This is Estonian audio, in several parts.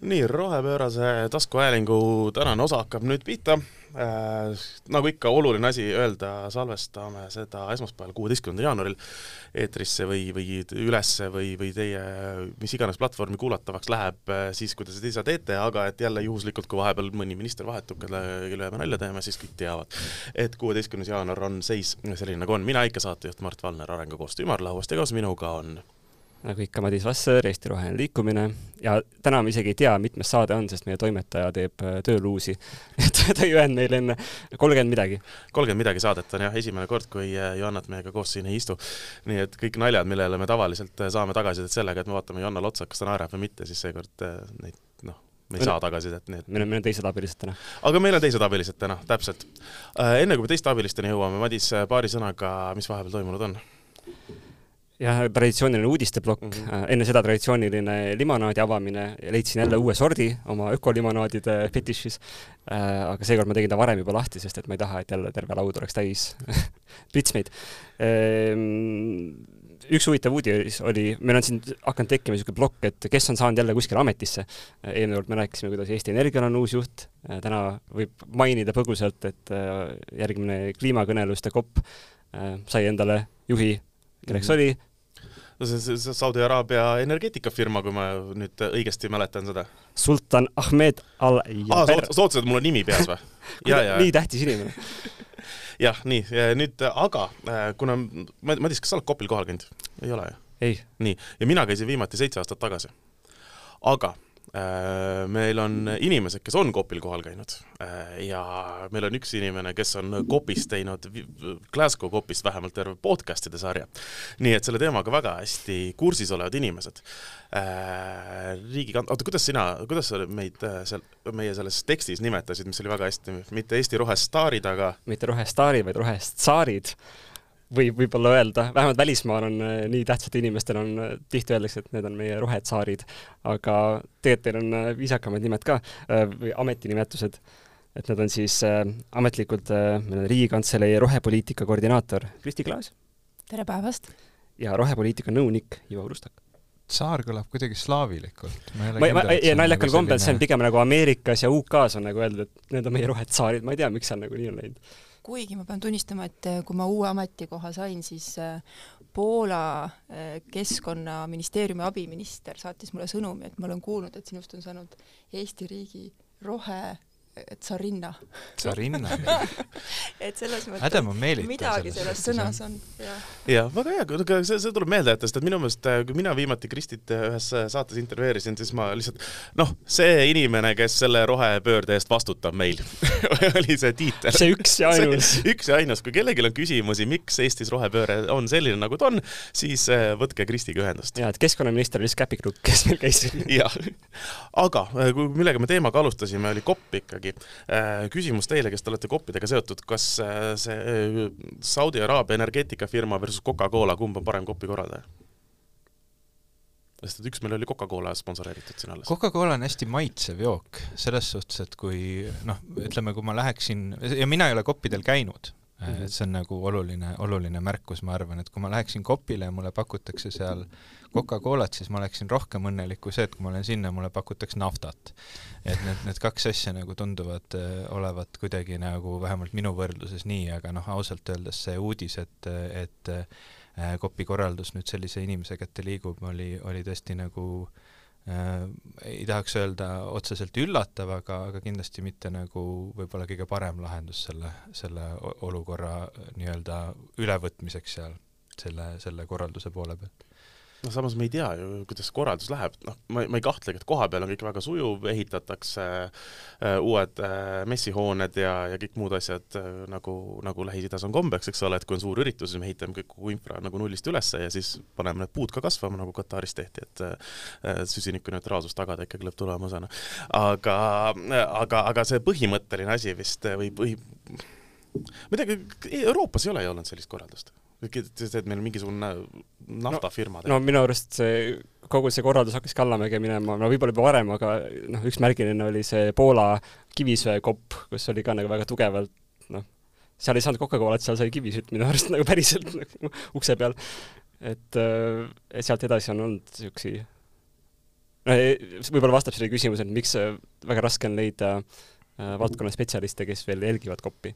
nii, rohepöörase taskuhäälingu tänane osa hakkab nüüd pihta äh,. nagu ikka, oluline asi öelda, salvestame seda esmaspäeval, kuueteistkümnendal jaanuaril eetrisse või, või ülesse või, või teie mis iganes platvormi kuulatavaks läheb äh, siis, kui te seda ise teete, aga et jälle juhuslikult, kui vahepeal mõni minister vahetub, kelle, kelle me nalja teeme, siis kõik teavad, et kuueteistkümnes jaanuar on seis selline, nagu on. mina ikka saatejuht Mart Valner Arengukoostöö ümarlauast ja koos minuga on nagu ikka, Madis Vasser, Eesti Roheline Liikumine ja täna me isegi ei tea, mitmes saade on, sest meie toimetaja teeb äh, tööluusi. et ta ei öelnud meile enne kolmkümmend midagi. kolmkümmend midagi saadet on jah, esimene kord, kui äh, Johannat meiega koos siin ei istu. nii et kõik naljad, millele me tavaliselt äh, saame tagasisidet sellega, et me vaatame Johannale otsa, kas ta naerab või mitte, siis seekord neid noh, me ei saa tagasisidet, nii et meil on, meil on teised abilised täna. aga meil on teised abilised täna, täpselt. enne kui me teiste abilisteni jõuame, Madis, paari sõnaga, mis vahepeal toimunud on? Jah, traditsiooniline uudisteplokk mm, -hmm. enne seda traditsiooniline limonaadi avamine, leidsin jälle uue sordi oma ökolimonaadide fetišis äh,, aga seekord ma tegin ta varem juba lahti, sest et ma ei taha, et jälle terve laud oleks täis pritsmeid ehm, üks huvitav uudis oli, meil on siin hakanud tekkima niisugune plokk, et kes on saanud jälle kuskile ametisse. eelmine kord me rääkisime, kuidas Eesti Energial on uus juht, täna võib mainida põgusalt, et äh, järgmine kliimakõneluste kopp äh, sai endale juhi, kelleks mm -hmm. oli no see, see, see Saudi Araabia energeetikafirma, kui ma nüüd õigesti mäletan seda. Sultan Ahmed Al-Jaber ah,. sa ootasid, et mul on nimi peas või? nii tähtis inimene jah, nii, nüüd aga, äh, kuna, Madis, kas sa oled Kopil kohal käinud? ei ole ju? ei. nii, ja mina käisin viimati seitse aastat tagasi. aga meil on inimesed, kes on Kopil kohal käinud äh, ja meil on üks inimene, kes on Kopis teinud, Glasgow Kopist vähemalt terve podcast'ide sarja. nii et selle teemaga väga hästi kursis olevad inimesed. Äh, riigikant-, oota, kuidas sina, kuidas sa meid seal, meie selles tekstis nimetasid, mis oli väga hästi, mitte Eesti rohestaarid, aga mitte rohestaarid, vaid rohestsaarid võib võib-olla öelda, vähemalt välismaal on äh, nii tähtsatel inimestel on, äh, tihti öeldakse, et need on meie rohetsaarid, aga tegelikult teil on äh, viisakamad nimed ka või ametinimetused, et need on siis äh, ametlikult äh, meil on Riigikantselei rohepoliitika koordinaator Kristi Klaas. tere päevast! ja rohepoliitika nõunik Ivo Urustak. saar kõlab kuidagi slaavilikult. ma, ma, ja naljakal nagu kombel selline... see on pigem nagu Ameerikas ja UK-s on nagu öeldud, et need on meie rohetsaarid, ma ei tea, miks seal nagu nii on läinud kuigi ma pean tunnistama, et äh, kui ma uue ametikoha sain, siis äh, Poola äh, keskkonnaministeeriumi abiminister saatis mulle sõnumi, et ma olen kuulnud, et sinust on saanud Eesti riigi rohe tsarinna. tsarinna et selles mõttes midagi selles sõnas on, jah. väga hea, aga see, see tuleb meelde jätta, sest et minu meelest, kui mina viimati Kristit ühes saates intervjueerisin, siis ma lihtsalt noh, see inimene, kes selle rohepöörde eest vastutab meil oli see tiitel. see üks ja ainus. üks ja ainus, kui kellelgi on küsimusi, miks Eestis rohepööre on selline, nagu ta on, siis äh, võtke Kristiga ühendust. jaa, et keskkonnaminister oli siis Käpik Rukk, kes meil käis. jah, aga äh, millega me teemaga alustasime, oli kopp ikkagi ikkagi. Äh, küsimus teile, kes te olete koppidega seotud, kas äh, see äh, Saudi Araabia energeetikafirma versus Coca-Cola, kumb on parem kopi korraldaja? sest et üks meil oli Coca-Cola sponsoreeritud siin alles. Coca-Cola on hästi maitsev jook, selles suhtes, et kui noh, ütleme, kui ma läheksin, ja mina ei ole koppidel käinud mm, -hmm. et see on nagu oluline, oluline märkus, ma arvan, et kui ma läheksin kopile ja mulle pakutakse seal Coca-Colat, siis ma oleksin rohkem õnnelik kui see, et kui ma olen sinna mulle pakutakse naftat et need, need kaks asja nagu tunduvad äh, olevat kuidagi nagu vähemalt minu võrdluses nii, aga noh, ausalt öeldes see uudis, et, et äh, kopi korraldus nüüd sellise inimese kätte liigub, oli, oli tõesti nagu äh, ei tahaks öelda otseselt üllatav, aga, aga kindlasti mitte nagu võib-olla kõige parem lahendus selle, selle olukorra nii-öelda ülevõtmiseks seal, selle, selle korralduse poole pealt noh, samas me ei tea ju, kuidas korraldus läheb, noh, ma, ma ei kahtlegi, et kohapeal on kõik väga sujuv, ehitatakse äh, uued äh, messihooned ja, ja kõik muud asjad äh, nagu, nagu Lähis-Idas on kombeks, eks ole, et kui on suur üritus, siis me ehitame kõik kogu infra nagu nullist ülesse ja siis paneme need puud ka kasvama, nagu Kataris tehti, et äh, süsinikuneutraalsus tagada ikkagi lõpptulemusena. aga, aga, aga see põhimõtteline asi vist või, või ma ei tea, Euroopas ei ole ju olnud sellist korraldust et meil mingisugune naftafirma no, no minu arust see, kogu see korraldus hakkas Kallamäge minema, no võib-olla juba varem, aga noh, üks märgiline oli see Poola kivisöekopp, kus oli ka nagu väga tugevalt noh, seal ei saanud Coca-Colat, seal sai kivisütt minu arust nagu päriselt nagu ukse peal. et, et sealt edasi on olnud niisuguseid võib-olla vastab sellele küsimusele, miks väga raske on leida valdkonna spetsialiste, kes veel jälgivad koppi.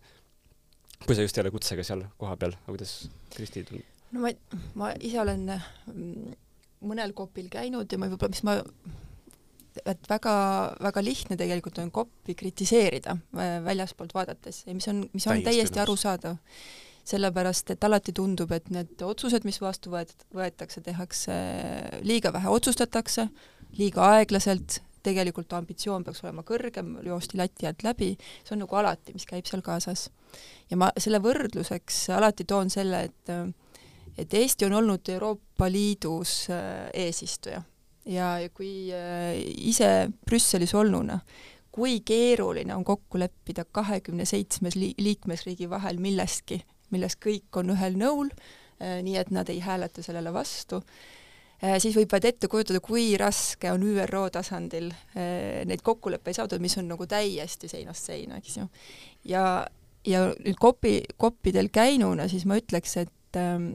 Kui sa just ei ole kutsega seal kohapeal, kuidas Kristi tundub? no ma, ma ise olen mm, mõnel kopil käinud ja ma võib-olla, mis ma et väga, väga lihtne tegelikult on koppi kritiseerida äh, väljaspoolt vaadates ja mis on, mis on täiesti, täiesti arusaadav. sellepärast, et alati tundub, et need otsused, mis vastu võet-, võetakse, tehakse liiga vähe, otsustatakse liiga aeglaselt, tegelikult ambitsioon peaks olema kõrgem, joosti lati alt läbi, see on nagu alati, mis käib seal kaasas. Ja ma selle võrdluseks alati toon selle, et et Eesti on olnud Euroopa Liidus äh, eesistuja ja, ja kui äh, ise Brüsselis olnuna, kui keeruline on kokku leppida kahekümne seitsmes li-, liikmesriigi vahel millestki, milles kõik on ühel nõul, äh, nii et nad ei hääleta sellele vastu, siis võib vaid ette kujutada, kui raske on ÜRO tasandil neid kokkuleppeid saada, mis on nagu täiesti seinast seina, eks ju. ja, ja nüüd kopi, koppidel käinuna siis ma ütleks, et ähm,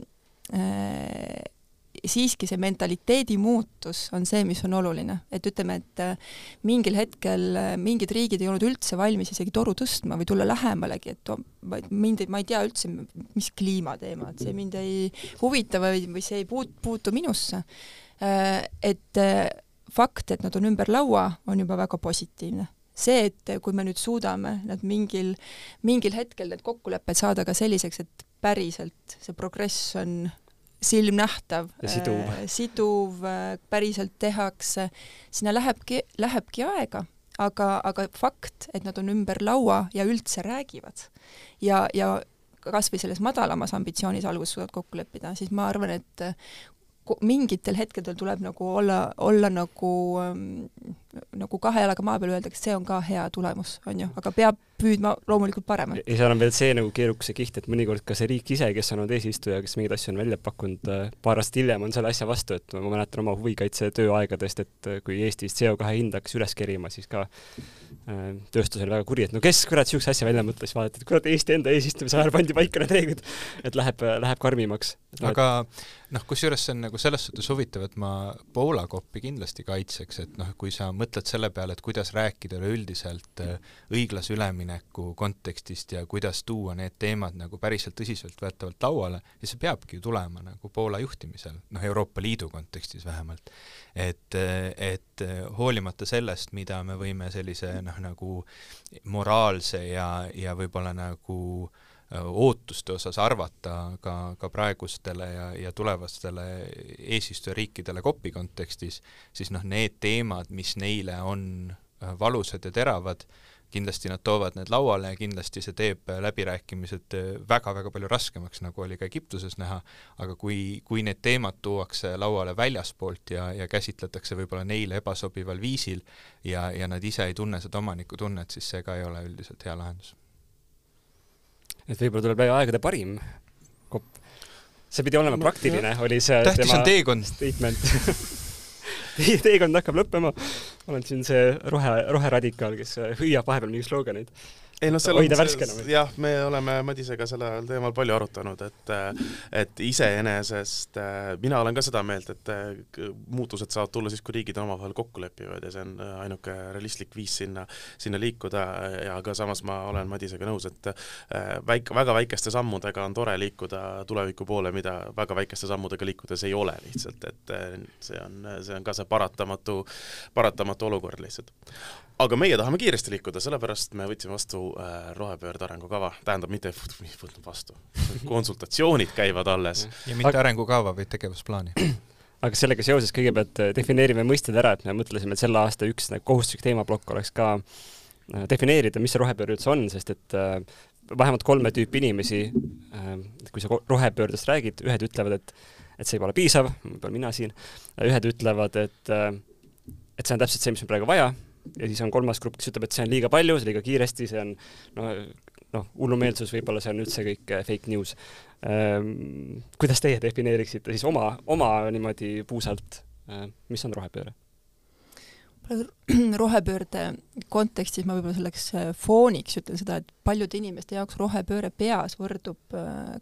äh, siiski see mentaliteedi muutus on see, mis on oluline. et ütleme, et äh, mingil hetkel äh, mingid riigid ei olnud üldse valmis isegi toru tõstma või tulla lähemalegi, et mind, ma ei tea üldse, mis kliimateema, et see mind ei huvita või, või see ei puut-, puutu minusse. Äh, et fakt, et nad on ümber laua, on juba väga positiivne see, et kui me nüüd suudame nad mingil, mingil hetkel need kokkulepped saada ka selliseks, et päriselt see progress on silmnähtav, siduv, äh, siduv, äh, päriselt tehakse, sinna lähebki, lähebki aega, aga, aga fakt, et nad on ümber laua ja üldse räägivad ja, ja kas või selles madalamas ambitsioonis alguses suudavad kokku leppida, siis ma arvan, et mingitel hetkedel tuleb nagu olla, olla nagu ähm, nagu kahe jalaga maa peal, öeldakse, see on ka hea tulemus, on ju, aga peab püüdma loomulikult paremat. ja seal on veel see nagu keerukuse kiht, et mõnikord ka see riik ise, kes on olnud eesistuja, kes mingeid asju on välja pakkunud, äh, paar aastat hiljem on selle asja vastu, et ma mäletan oma huvikaitse tööaegadest, et äh, kui Eestis CO2 hind hakkas üles kerima, siis ka äh, tööstus oli väga kuri, et no kes kurat niisuguse asja välja mõtles, vaadati, et kurat, Eesti enda eesistumise ajal pandi paika need reeglid, et läheb, läheb karmimaks. aga noh, kusjuures see on nagu selles suhtes huvitav, et ma Poola koppi kindlasti kaitseks, et noh, kui sa mõtled selle peale, et kuidas rääkida üleüldiselt õiglase ülemineku kontekstist ja kuidas tuua need teemad nagu päriselt tõsiseltvõetavalt lauale, ja see peabki ju tulema nagu Poola juhtimisel, noh, Euroopa Liidu kontekstis vähemalt. et, et hoolimata sellest, mida me võime sellise noh, nagu moraalse ja, ja võib-olla nagu äh, ootuste osas arvata ka, ka praegustele ja, ja tulevastele eesistujariikidele kopi kontekstis, siis noh, need teemad, mis neile on äh, valusad ja teravad, kindlasti nad toovad need lauale ja kindlasti see teeb läbirääkimised väga-väga äh, palju raskemaks, nagu oli ka Egiptuses näha, aga kui, kui need teemad tuuakse lauale väljaspoolt ja, ja käsitletakse võib-olla neile ebasobival viisil ja, ja nad ise ei tunne seda omanikutunnet, siis see ka ei ole üldiselt hea lahendus et võib-olla tuleb läbi aegade parim kopp. see pidi olema praktiline, oli see tähtis on teekond. statement Teie teekond hakkab lõppema. olen siin see rohe, roheradikaal, kes hüüab vahepeal mingeid sloganeid ei noh, hoida värskena või? jah, me oleme Madisega sellel teemal palju arutanud, et et iseenesest mina olen ka seda meelt, et muutused saavad tulla siis, kui riigid omavahel kokku lepivad ja see on ainuke realistlik viis sinna, sinna liikuda ja ka samas ma olen Madisega nõus, et väik-, väga väikeste sammudega on tore liikuda tuleviku poole, mida väga väikeste sammudega liikudes ei ole lihtsalt, et see on, see on ka see paratamatu, paratamatu olukord lihtsalt aga meie tahame kiiresti liikuda, sellepärast me võtsime vastu äh, rohepöörde arengukava, tähendab, mitte võtnud vastu, konsultatsioonid käivad alles. ja mitte aga... arengukava, vaid tegevusplaani. Aga sellega seoses kõigepealt äh, defineerime mõisted ära, et me mõtlesime, et selle aasta üks nagu kohustuslik teemaplokk oleks ka äh, defineerida, mis see rohepööre üldse on, sest et äh, vähemalt kolme tüüpi inimesi, kui sa rohepöördest räägid, ühed ütlevad, et et see pole piisav, võib-olla mina siin, ühed ütlevad, et et see on täpselt see, mis on praegu vaja, ja siis on kolmas grupp, kes ütleb, et see on liiga palju, see on liiga kiiresti, see on noh, noh, hullumeelsus, võib-olla see on üldse kõik äh, fake news ähm,. kuidas teie defineeriksite siis oma, oma niimoodi puusalt äh,, mis on rohepööre? rohepöörde kontekstis ma võib-olla selleks äh, fooniks ütlen seda, et paljude inimeste jaoks rohepööre peas võrdub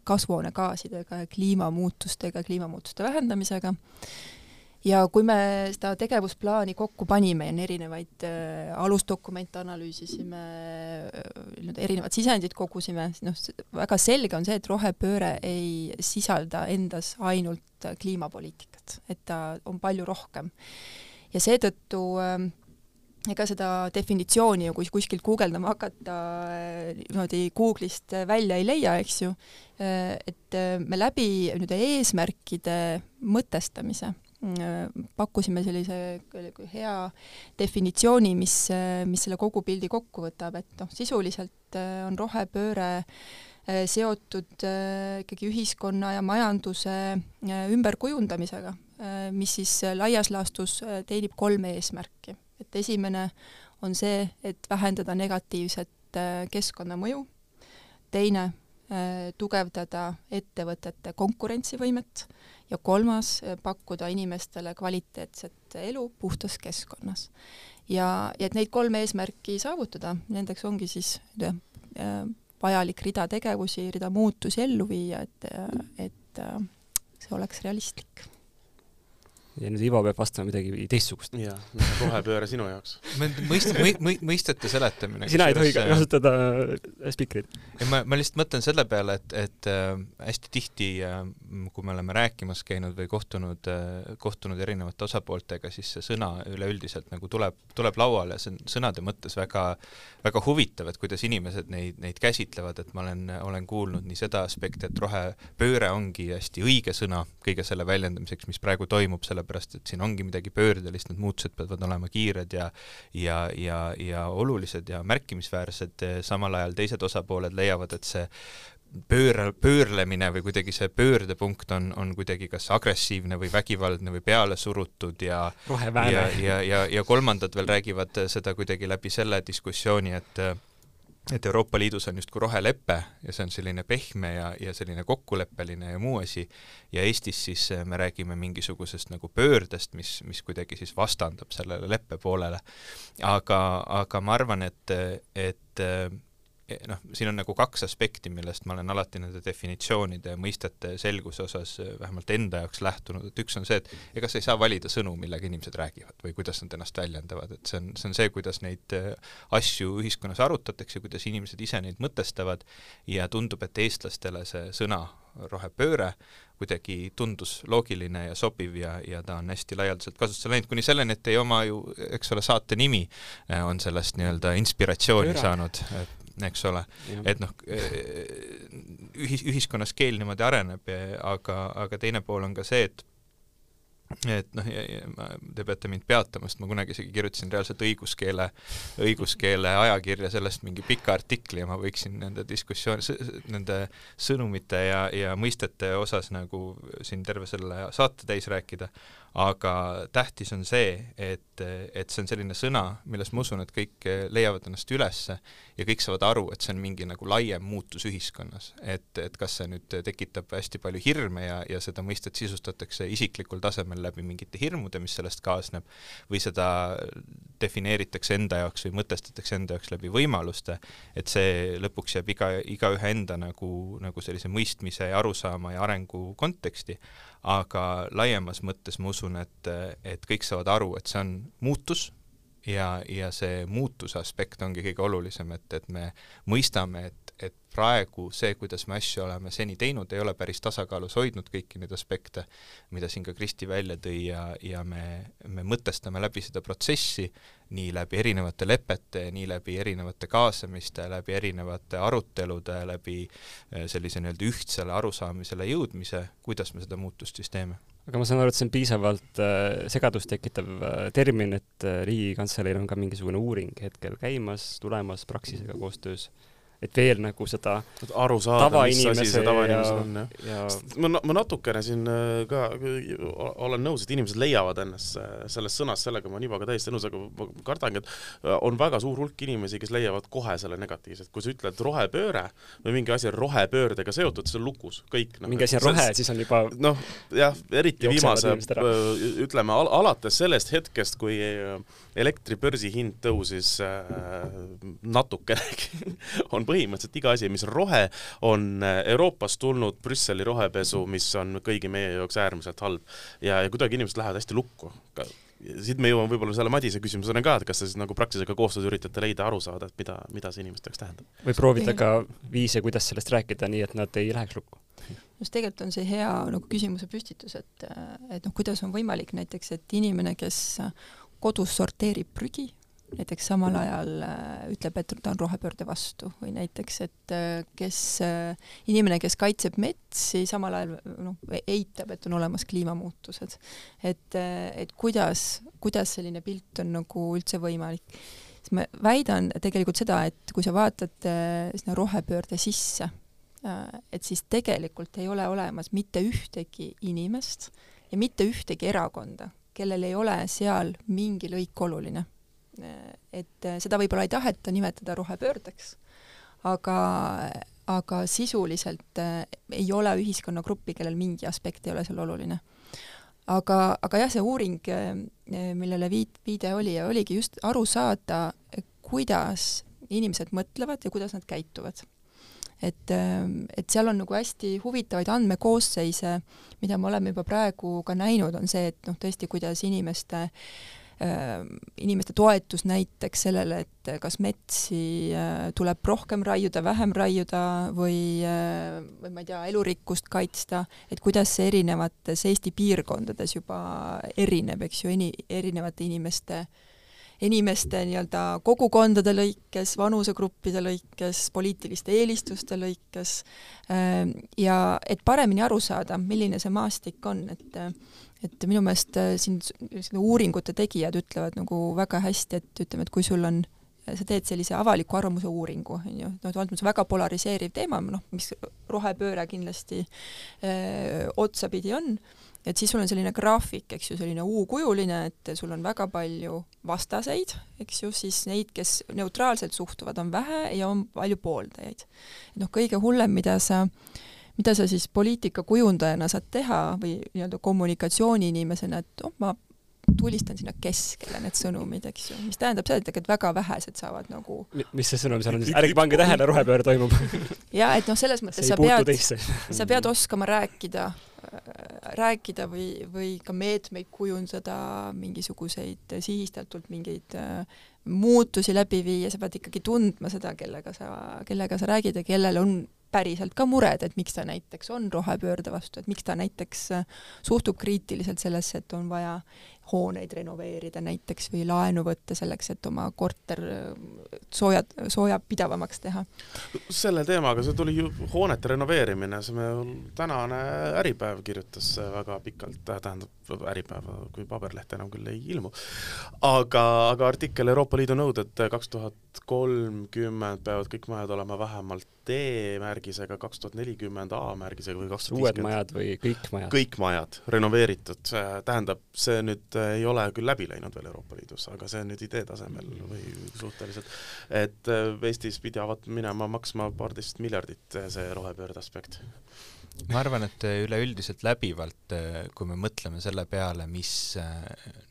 kasvuhoonegaasidega ja kliimamuutustega, kliimamuutuste vähendamisega ja kui me seda tegevusplaani kokku panime ja erinevaid äh, alusdokumente analüüsisime äh,, nii-öelda erinevad sisendid kogusime, noh, väga selge on see, et rohepööre ei sisalda endas ainult kliimapoliitikat, et ta on palju rohkem. ja seetõttu äh, ega seda definitsiooni ju, kui kuskilt guugeldama hakata, äh, niimoodi Google'ist välja ei leia, eks ju, äh, et me läbi nii-öelda eesmärkide mõtestamise pakkusime sellise hea definitsiooni, mis, mis selle kogu pildi kokku võtab, et noh, sisuliselt on rohepööre seotud ikkagi ühiskonna ja majanduse ümberkujundamisega, mis siis laias laastus teenib kolme eesmärki. et esimene on see, et vähendada negatiivset keskkonnamõju, teine, tugevdada ettevõtete konkurentsivõimet ja kolmas, eh, pakkuda inimestele kvaliteetset elu puhtas keskkonnas. ja, ja et neid kolme eesmärki saavutada, nendeks ongi siis eh, vajalik rida tegevusi, rida muutusi ellu viia, et, et see oleks realistlik ja nüüd Ivo peab vastama midagi teistsugust. jah, rohepööre sinu jaoks mõist-, mõistete seletamine. sina ei tohi kasutada äh, spikrit. ei, ma, ma lihtsalt mõtlen selle peale, et, et äh, hästi tihti äh,, kui me oleme rääkimas käinud või kohtunud äh,, kohtunud erinevate osapooltega, siis see sõna üleüldiselt nagu tuleb, tuleb lauale ja see on sõnade mõttes väga, väga huvitav, et kuidas inimesed neid, neid käsitlevad, et ma olen, olen kuulnud nii seda aspekti, et rohepööre ongi hästi õige sõna kõige selle väljendamiseks, mis praegu toimub, selle sellepärast et siin ongi midagi pöördelist, need muutused peavad olema kiired ja ja, ja, ja olulised ja märkimisväärsed, samal ajal teised osapooled leiavad, et see pööra, pöörlemine või kuidagi see pöördepunkt on, on kuidagi kas agressiivne või vägivaldne või pealesurutud ja ja, ja, ja, ja kolmandad veel räägivad seda kuidagi läbi selle diskussiooni, et et Euroopa Liidus on justkui rohelepe ja see on selline pehme ja, ja selline kokkuleppeline ja muu asi, ja Eestis siis äh, me räägime mingisugusest nagu pöördest, mis, mis kuidagi siis vastandab sellele leppe poolele. aga, aga ma arvan, et, et E, noh, siin on nagu kaks aspekti, millest ma olen alati nende definitsioonide ja mõistete selguse osas e, vähemalt enda jaoks lähtunud, et üks on see, et ega sa ei saa valida sõnu, millega inimesed räägivad või kuidas nad ennast väljendavad, et see on, see on see, kuidas neid e, asju ühiskonnas arutatakse, kuidas inimesed ise neid mõtestavad. Ja tundub, et eestlastele see sõna rohepööre kuidagi tundus loogiline ja sobiv ja, ja ta on hästi laialdaselt kasutusele läinud, kuni selleni, et teie oma ju, eks ole, saate nimi on sellest nii-öelda inspiratsiooni Pööra. saanud, et eks ole, et noh, ühis, ühiskonnas keel niimoodi areneb, aga, aga teine pool on ka see, et et noh, te peate mind peatama, sest ma kunagi isegi kirjutasin reaalselt õiguskeele, õiguskeele ajakirja sellest mingi pika artikli ja ma võiksin nende diskussioon, nende sõnumite ja, ja mõistete osas nagu siin terve selle saate täis rääkida, aga tähtis on see, et, et see on selline sõna, milles ma usun, et kõik leiavad ennast ülesse ja kõik saavad aru, et see on mingi nagu laiem muutus ühiskonnas. et, et kas see nüüd tekitab hästi palju hirme ja, ja seda mõistet sisustatakse isiklikul tasemel läbi mingite hirmude, mis sellest kaasneb, või seda defineeritakse enda jaoks või mõtestatakse enda jaoks läbi võimaluste, et see lõpuks jääb iga, igaühe enda nagu, nagu sellise mõistmise ja arusaama ja arengu konteksti aga laiemas mõttes ma usun, et, et kõik saavad aru, et see on muutus ja, ja see muutuse aspekt ongi kõige olulisem, et, et me mõistame, et praegu see, kuidas me asju oleme seni teinud, ei ole päris tasakaalus hoidnud kõiki neid aspekte, mida siin ka Kristi välja tõi ja, ja me, me mõtestame läbi seda protsessi, nii läbi erinevate lepete, nii läbi erinevate kaasamiste, läbi erinevate arutelude, läbi eh, sellise nii-öelda ühtsele arusaamisele jõudmise, kuidas me seda muutust siis teeme. Aga ma saan aru, et see on piisavalt äh, segadust tekitav äh, termin, et äh, Riigikantseleil on ka mingisugune uuring hetkel käimas, tulemas Praxisega koostöös. äh, et veel nagu seda aru saada, mis asi see tavainimesel on, jah ja... ma, ma natukene siin äh, ka olen nõus, et inimesed leiavad ennast äh, sellest sõnast, sellega ma olen Ivaga täiesti nõus, aga ma kardangi, et äh, on väga suur hulk inimesi, kes leiavad kohe selle negatiivselt, kui sa ütled rohepööre või mingi asi on rohepöördega seotud, see on lukus, kõik no,. mingi asi on rohe, siis on juba noh, jah, eriti viimase, ütleme al, alates sellest hetkest, kui elektri börsihind tõusis äh, natukenegi on põhimõtteliselt iga asi, mis rohe, on äh, Euroopast tulnud Brüsseli rohepesu, mis on kõigi meie jaoks äärmiselt halb. ja, ja kuidagi inimesed lähevad hästi lukku siit me jõuame võib-olla selle Madise küsimuseni ka, et kas te siis nagu praktiliselt ka koostööd üritate leida, aru saada, et mida, mida see inimeste jaoks tähendab? või proovida ka viise, kuidas sellest rääkida, nii et nad ei läheks lukku? just tegelikult on see hea nagu küsimuse püstitus, et, et noh, kuidas on võimalik näiteks, et inimene, kes kodus sorteerib prügi, näiteks samal ajal äh, ütleb, et ta on rohepöörde vastu või näiteks, et äh, kes, äh, inimene, kes kaitseb metsi, samal ajal noh, eitab, et on olemas kliimamuutused. et, et kuidas, kuidas selline pilt on nagu üldse võimalik. siis ma väidan tegelikult seda, et kui sa vaatad sinna rohepöörde sisse, et siis tegelikult ei ole olemas mitte ühtegi inimest ja mitte ühtegi erakonda, kellel ei ole seal mingi lõik oluline et äh, seda võib-olla ei taheta nimetada rohepöördeks, aga, aga sisuliselt äh, ei ole ühiskonnagruppi, kellel mingi aspekt ei ole seal oluline. aga, aga jah, see uuring, äh, millele viit-, viide oli, oligi just aru saada, kuidas inimesed mõtlevad ja kuidas nad käituvad et, et seal on nagu hästi huvitavaid andmekoosseise, mida me oleme juba praegu ka näinud, on see, et noh, tõesti, kuidas inimeste Äh, inimeste toetus näiteks sellele, et kas metsi äh, tuleb rohkem raiuda, vähem raiuda või, äh, või ma ei tea, elurikkust kaitsta, et kuidas see erinevates Eesti piirkondades juba erineb, eks ju, eni-, erinevate inimeste inimeste nii-öelda kogukondade lõikes, vanusegruppide lõikes, poliitiliste eelistuste lõikes ja et paremini aru saada, milline see maastik on, et et minu meelest äh, siin uuringute tegijad ütlevad nagu väga hästi, et ütleme, et kui sul on sa teed sellise avaliku arvamuse uuringu, on ju, noh, valdkond on väga polariseeriv teema, noh, mis rohepööre kindlasti öö, äh, otsapidi on, et siis sul on selline graafik, eks ju, selline U-kujuline, et sul on väga palju vastaseid, eks ju, siis neid, kes neutraalselt suhtuvad, on vähe ja on palju pooldajaid. noh, kõige hullem, mida sa äh, mida sa siis poliitikakujundajana saad teha või nii-öelda kommunikatsiooniinimesena, et oh, ma tulistan sinna keskele need sõnumid, eks ju, mis tähendab seda, et tegelikult väga vähesed saavad nagu mis see sõnum seal on siis, ärge pange tähele, rohepööre toimub. Jaa, et noh, selles mõttes sa pead, sa pead oskama rääkida, rääkida või, või ka meetmeid kujundada, mingisuguseid sihistatult mingeid äh, muutusi läbi viia, sa pead ikkagi tundma seda, kellega sa, kellega sa räägid ja kellel on päriselt ka mured, et miks ta näiteks on rohepöörde vastu, et miks ta näiteks suhtub kriitiliselt sellesse, et on vaja hooneid renoveerida näiteks või laenu võtta selleks, et oma korter äh, sooja, soojapidavamaks teha. selle teemaga, see tuli ju hoonete renoveerimine, see meil tänane Äripäev kirjutas väga pikalt, tähendab Äripäev kui paberleht enam küll ei ilmu, aga, aga artikkel Euroopa Liidu nõuded kaks tuhat kolmkümmend peavad kõik majad olema vähemalt D-märgisega, kaks tuhat nelikümmend A-märgisega või kaks tuhat viiskümmend. uued majad või kõik majad? kõik majad, renoveeritud, tähendab, see nüüd ei ole küll läbi läinud veel Euroopa Liidus, aga see on nüüd idee tasemel või suhteliselt, et äh, Eestis pidavat minema maksma paarteist miljardit äh, see rohepöörde aspekt. Ma arvan, et üleüldiselt läbivalt, äh, kui me mõtleme selle peale, mis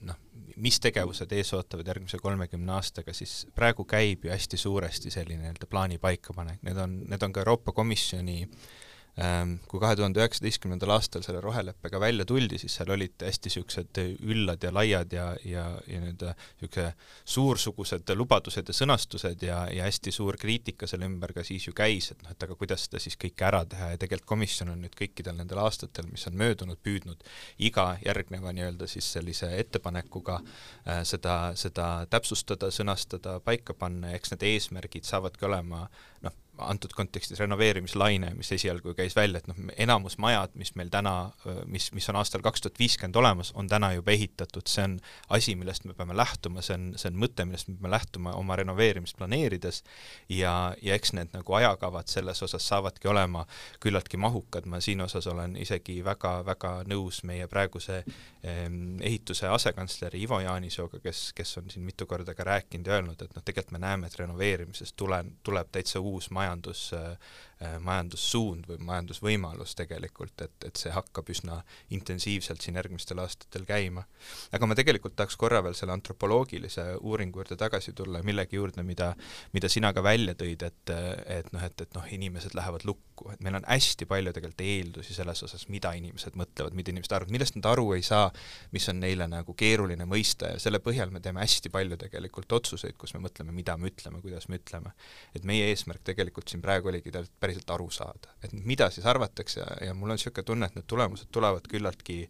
noh, mis tegevused ees ootavad järgmise kolmekümne aastaga, siis praegu käib ju hästi suuresti selline nii-öelda plaani paikapanek, need on, need on ka Euroopa Komisjoni äh, kui kahe tuhande üheksateistkümnendal aastal selle roheleppega välja tuldi, siis seal olid hästi niisugused üllad ja laiad ja, ja, ja nii-öelda niisuguse suursugused lubadused ja sõnastused ja, ja hästi suur kriitika selle ümber ka siis ju käis, et noh, et aga kuidas seda siis kõike ära teha. Ja tegelikult komisjon on nüüd kõikidel nendel aastatel, mis on möödunud, püüdnud iga järgneva nii-öelda siis sellise ettepanekuga äh, seda, seda täpsustada, sõnastada, paika panna. Ja eks need eesmärgid saavadki olema noh, antud kontekstis renoveerimislaine, mis esialgu käis välja, et noh, enamus majad, mis meil täna, mis, mis on aastal kaks tuhat viiskümmend olemas, on täna juba ehitatud, see on asi, millest me peame lähtuma, see on, see on mõte, millest me peame lähtuma oma renoveerimist planeerides. Ja, ja eks need nagu ajakavad selles osas saavadki olema küllaltki mahukad, ma siin osas olen isegi väga-väga nõus meie praeguse eh, ehituse asekantsleri Ivo Jaanisooga, kes, kes on siin mitu korda ka rääkinud ja öelnud, et noh, tegelikult me näeme, et renoveerimisest tule, tuleb täitsa uus maja majandus, äh, majandussuund või majandusvõimalus tegelikult, et, et see hakkab üsna intensiivselt siin järgmistel aastatel käima. aga ma tegelikult tahaks korra veel selle antropoloogilise uuringu juurde tagasi tulla millegi juurde, mida, mida sina ka välja tõid, et, et noh, et, et noh, inimesed lähevad lukku, et meil on hästi palju tegelikult eeldusi selles osas, mida inimesed mõtlevad, mida inimesed arvavad, millest nad aru ei saa, mis on neile nagu keeruline mõista ja selle põhjal me teeme hästi palju tegelikult otsuseid, kus me mõtleme, mida me ütleme, kuidas me ütleme. et meie eesmärk tegelikult siin praegu oligi päriselt aru saada, et mida siis arvatakse ja, ja mul on niisugune tunne, et need tulemused tulevad küllaltki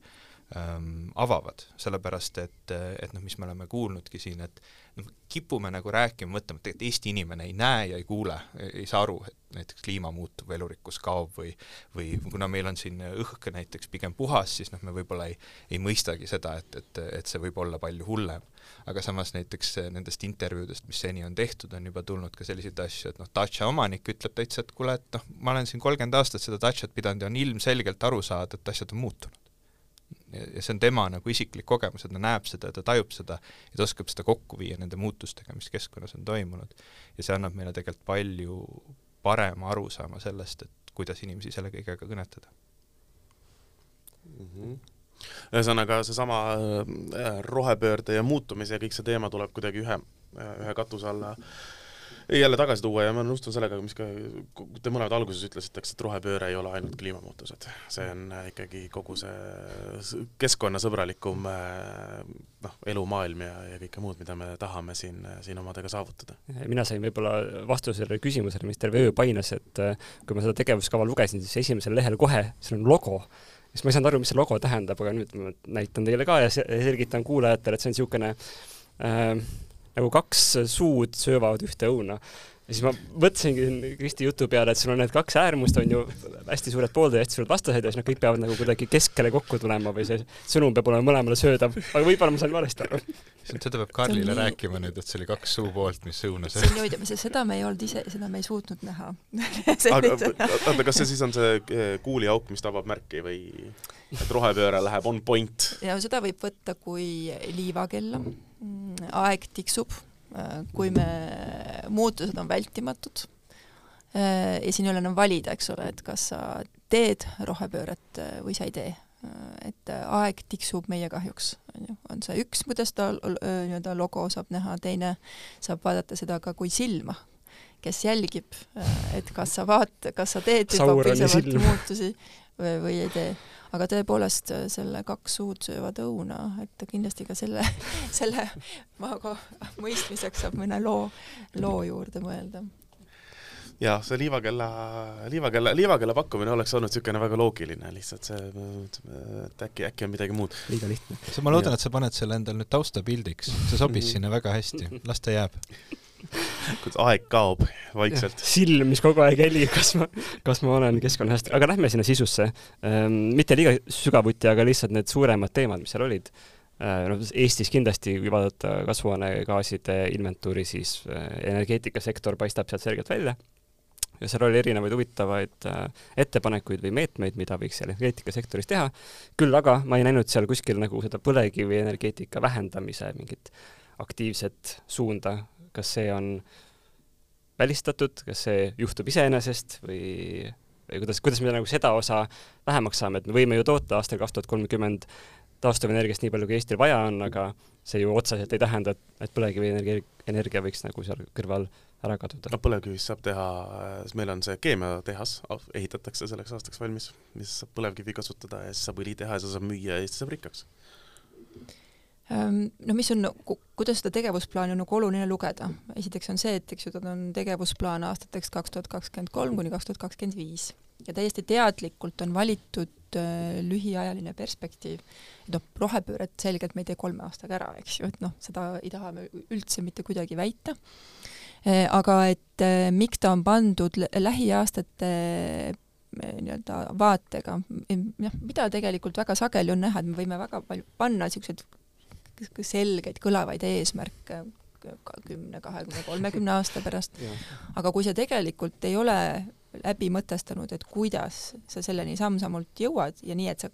ähm, avavad, sellepärast et, et noh, mis me oleme kuulnudki siin, et noh, kipume nagu rääkima, mõtlema, et tegelikult Eesti inimene ei näe ja ei kuule, ei saa aru, et näiteks kliima muutub, elurikkus kaob või või kuna meil on siin õhk näiteks pigem puhas, siis noh, me võib-olla ei, ei mõistagi seda, et, et, et see võib olla palju hullem. Aga samas näiteks nendest intervjuudest, mis seni on tehtud, on juba tulnud ka selliseid asju, et noh, Dacia omanik ütleb täitsa, et kuule, et noh, ma olen siin kolmkümmend aastat seda Daciat pidanud ja on ilmselgelt aru saada, et asjad on muutunud ja see on tema nagu isiklik kogemus, et ta näeb seda, ta tajub seda ja ta oskab seda kokku viia nende muutustega, mis keskkonnas on toimunud. ja see annab meile tegelikult palju parema arusaama sellest, et kuidas inimesi selle kõigega kõnetada mm. -hmm ühesõnaga seesama äh, rohepöörde ja muutumise ja kõik see teema tuleb kuidagi ühe, ühe katuse alla äh, jälle tagasi tuua ja ma nõustun sellega, mis ka te mõlemad alguses ütlesite, eks, et rohepööre ei ole ainult kliimamuutused. see on ikkagi kogu see keskkonnasõbralikum noh, elumaailm ja, ja kõike muud, mida me tahame siin, siin omadega saavutada. mina sain võib-olla vastuse sellele küsimusele, mis terve öö painas, et kui ma seda tegevuskava lugesin, siis esimesel lehel kohe, seal on logo siis ma ei saanud aru, mis see logo tähendab, aga nüüd ma näitan teile ka ja selgitan kuulajatele, et see on niisugune äh, nagu kaks suud söövad ühte õuna. Ja siis ma mõtlesingi Kristi jutu peale, et sul on need kaks äärmust, on ju, hästi suured pooldajad ja hästi suured vastased ja siis nad kõik peavad nagu kuidagi keskele kokku tulema või see sõnum peab olema mõlemale söödav, aga võib-olla ma sain valesti aru. seda peab Karlile nii... rääkima nüüd, et see oli kaks suupoolt, mis õuna sööb. see on niimoodi, seda me ei olnud ise, seda me ei suutnud näha aga oota, kas see siis on see eh, kuuliauk, mis tabab märki või et rohepööre läheb on point? ja seda võib võtta kui liivakella Mm, aeg tiksub, kui me, muutused on vältimatud äh, ja siin ei ole enam valida, eks ole, et kas sa teed rohepööret äh, või sa ei tee. et aeg tiksub meie kahjuks, on ju, on see üks, kuidas ta nii-öelda logo saab näha, teine saab vaadata seda ka kui silma, kes jälgib, et kas sa vaat-, kas sa teed juba piisavalt muutusi või, või ei tee aga tõepoolest äh, selle kaks suud söövad õuna, et kindlasti ka selle, selle maaga mõistmiseks saab mõne loo, loo juurde mõelda. Jah, see liivakella, liivakella, liivakella pakkumine oleks olnud niisugune väga loogiline, lihtsalt see, et äkki, äkki on midagi muud. liiga lihtne. ma loodan, et sa paned selle endal nüüd taustapildiks, see sobis sinna väga hästi, las ta jääb kuidas aeg kaob vaikselt. silm, mis kogu aeg helib, kas ma, kas ma olen keskkonnahästi, aga lähme sinna sisusse ähm,. mitte liiga sügavuti, aga lihtsalt need suuremad teemad, mis seal olid noh, Eestis kindlasti, kui vaadata kasvuhoonegaaside inventuuri, siis äh, energeetikasektor paistab sealt selgelt välja ja seal oli erinevaid huvitavaid äh, ettepanekuid või meetmeid, mida võiks energeetikasektoris teha, küll aga ma ei näinud seal kuskil nagu seda põlevkivienergeetika vähendamise mingit aktiivset suunda, kas see on välistatud, kas see juhtub iseenesest või, või kuidas, kuidas me nagu seda osa vähemaks saame, et me võime ju toota aastal kaks tuhat kolmkümmend taastuvenergiast nii palju, kui Eestil vaja on, aga see ju otseselt ei tähenda, et, et põlevkivienergia, energia võiks nagu seal kõrval ära kaduda. no põlevkivist saab teha, meil on see keemiatehas, ehitatakse selleks aastaks valmis, mis saab põlevkivi kasutada ja siis saab õli teha ja seda saab müüa ja Eesti saab rikkaks no mis on, kuidas seda tegevusplaani on nagu oluline lugeda, esiteks on see, et eks ju, tal on tegevusplaan aastateks kaks tuhat kakskümmend kolm kuni kaks tuhat kakskümmend viis. Ja täiesti teadlikult on valitud äh, lühiajaline perspektiiv, noh, rohepööret selgelt me ei tee kolme aastaga ära, eks ju, et noh, seda ei taha me üldse mitte kuidagi väita. Äh,, aga et äh, miks ta on pandud lähiaastate äh, nii-öelda vaatega, jah, mida tegelikult väga sageli on näha, et me võime väga palju panna niisuguseid selgeid kõlavaid eesmärke kümne, kahekümne, kolmekümne aasta pärast, aga kui sa tegelikult ei ole läbi mõtestanud, et kuidas sa selleni samm-sammult jõuad ja nii, et sa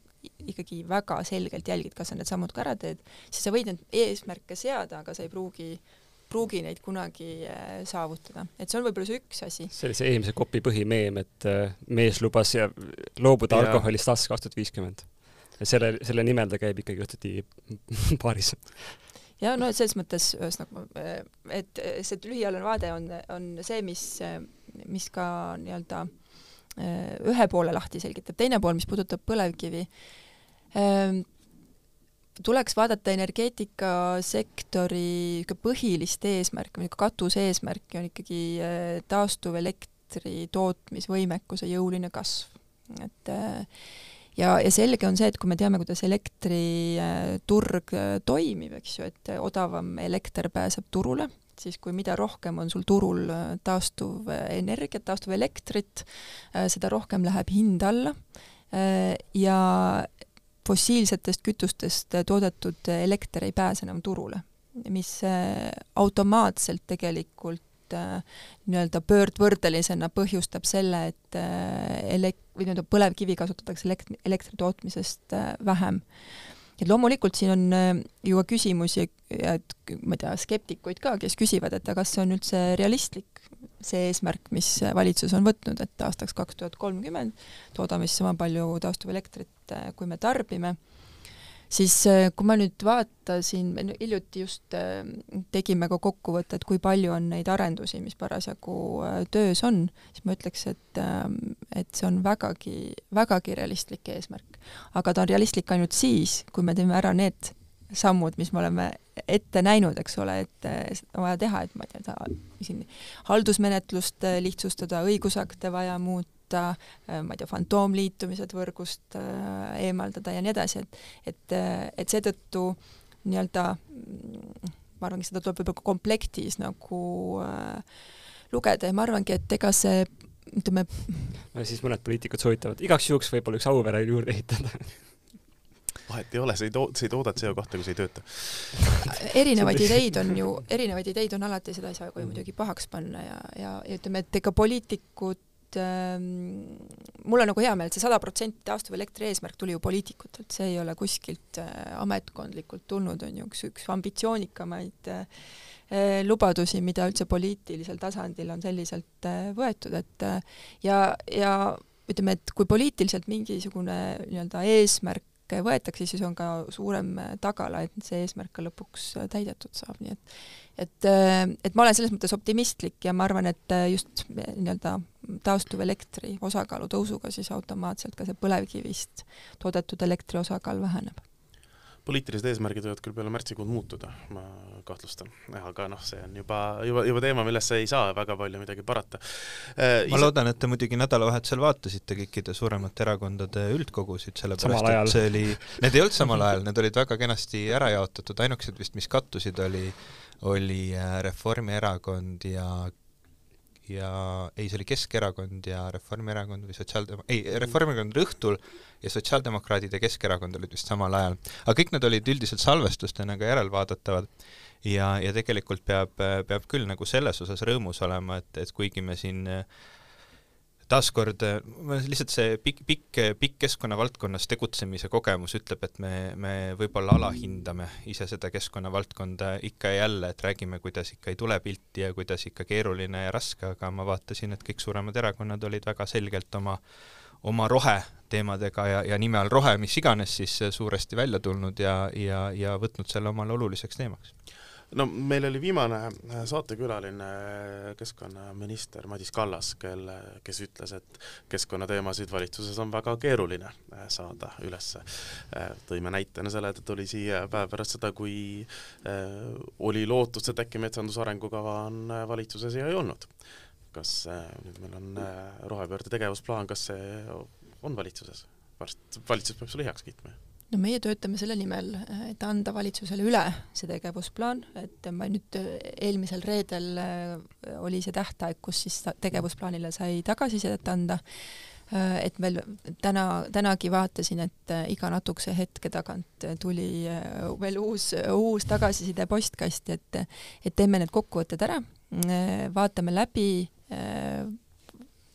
ikkagi väga selgelt jälgid, kas sa need sammud ka ära teed, siis sa võid neid eesmärke seada, aga sa ei pruugi pruugi neid kunagi saavutada. et see on võib-olla see üks asi. see oli see eelmise kopi põhimeem, et mees lubas ja loobuda ja. alkoholist aastast kaks tuhat viiskümmend. Selle, selle nimel ta käib ikkagi õhtuti baaris ja no selles mõttes ühesõnaga, et see lühiajaline vaade on, on see, mis, mis ka nii-öelda ühe poole lahti selgitab, teine pool, mis puudutab põlevkivi, tuleks vaadata energeetikasektori põhilist eesmärki, katuseesmärki on ikkagi taastuvelektri tootmisvõimekuse jõuline kasv. et äh, ja, ja selge on see, et kui me teame, kuidas elektriturg äh, toimib, eks ju, et odavam elekter pääseb turule, siis kui mida rohkem on sul turul äh, taastuvenergiat, taastuvelektrit, äh, seda rohkem läheb hind alla. Ja fossiilsetest kütustest toodetud elekter ei pääse enam turule, mis automaatselt tegelikult äh, nii-öelda pöördvõrdelisena põhjustab selle, et äh, elek-, või nii-öelda põlevkivi kasutatakse elekt-, elektri tootmisest äh, vähem. et loomulikult siin on ju ka küsimusi, et ma ei tea, skeptikuid ka, kes küsivad, et kas see on üldse realistlik, see eesmärk, mis valitsus on võtnud, et aastaks kaks tuhat kolmkümmend toodame siis sama palju taastuvelektrit, kui me tarbime siis äh, kui ma nüüd vaatasin, hiljuti just äh, tegime ka kokkuvõtte, et kui palju on neid arendusi, mis parasjagu äh, töös on, siis ma ütleks, et, ähm, et see on vägagi, vägagi realistlik eesmärk. aga ta on realistlik ainult siis, kui me teeme ära need sammud, mis me oleme ette näinud, eks ole, et on vaja teha, et ma ei tea, siin haldusmenetlust lihtsustada, õigusakte vaja muuta, muuta, äh, ma ei tea, fantoomliitumised võrgust äh, eemaldada ja nii edasi, et et, et seetõttu nii-öelda mm, ma arvangi, seda tuleb võib-olla komplektis nagu äh, lugeda ja ma arvangi, et ega see ütleme no siis mõned poliitikud soovitavad. Igaks juhuks võib-olla üks Auvere juurde ehitada. Vahet ei ole, sa ei too-, sa ei tooda CO2, kui see ei tööta. erinevaid ideid on ju, erinevaid ideid on alati, seda ei saa ju muidugi pahaks panna ja, ja, ja ütleme, et ega poliitikud et ähm, mul on nagu hea meel, et see sada protsenti taastuvelektri eesmärk tuli ju poliitikutelt, see ei ole kuskilt äh, ametkondlikult tulnud, on ju üks, üks ambitsioonikamaid äh, lubadusi, mida üldse poliitilisel tasandil on selliselt äh, võetud, et äh, ja, ja ütleme, et kui poliitiliselt mingisugune nii-öelda eesmärk võetakse, siis on ka suurem tagala, et see eesmärk ka lõpuks täidetud saab, nii et et, et ma olen selles mõttes optimistlik ja ma arvan, et just nii-öelda taastuvelektri osakaalu tõusuga siis automaatselt ka see põlevkivist toodetud elektri osakaal väheneb. Poliitilised eesmärgid võivad küll peale märtsikuud muutuda, ma kahtlustan, aga noh, see on juba, juba, juba teema, millesse ei saa väga palju midagi parata. Äh,. ma Ise... loodan, et te muidugi nädalavahetusel vaatasite kõikide suuremate erakondade üldkogusid, sellepärast et see oli, need ei olnud samal ajal, need olid väga kenasti ära jaotatud, ainukesed vist, mis kattusid, oli, oli äh, Reformierakond ja ja ei, see oli Keskerakond ja Reformierakond või Sotsiaaldemo-, ei, Reformierakond oli õhtul ja Sotsiaaldemokraadid ja Keskerakond olid vist samal ajal. aga kõik need olid üldiselt salvestustena ka järelvaadatavad ja, ja tegelikult peab, peab küll nagu selles osas rõõmus olema, et, et kuigi me siin äh, taaskord lihtsalt see pikk, pikk, pikk keskkonnavaldkonnas tegutsemise kogemus ütleb, et me, me võib-olla alahindame ise seda keskkonnavaldkonda ikka ja jälle, et räägime, kuidas ikka ei tule pilti ja kuidas ikka keeruline ja raske, aga ma vaatasin, et kõik suuremad erakonnad olid väga selgelt oma oma roheteemadega ja, ja nime all rohe, mis iganes siis suuresti välja tulnud ja, ja, ja võtnud selle omale oluliseks teemaks no meil oli viimane äh, saatekülaline äh, keskkonnaminister Madis Kallas, kelle, kes ütles, et keskkonnateemasid valitsuses on väga keeruline äh, saada ülesse. tõime näitena selle, et ta tuli siia päev pärast seda, kui oli lootust, et äkki metsanduse arengukava on valitsuses ja ei olnud. kas nüüd meil on rohepöörde tegevusplaan, kas see on valitsuses? varsti valitsus peab selle heaks kiitma no meie töötame selle nimel, et anda valitsusele üle see tegevusplaan, et ma nüüd eelmisel reedel äh, oli see tähtaeg, kus siis tegevusplaanile sai tagasisidet anda, äh, et veel täna, tänagi vaatasin, et iga natukese hetke tagant tuli veel uus, uus tagasiside postkasti, et et teeme need kokkuvõtted ära, vaatame läbi,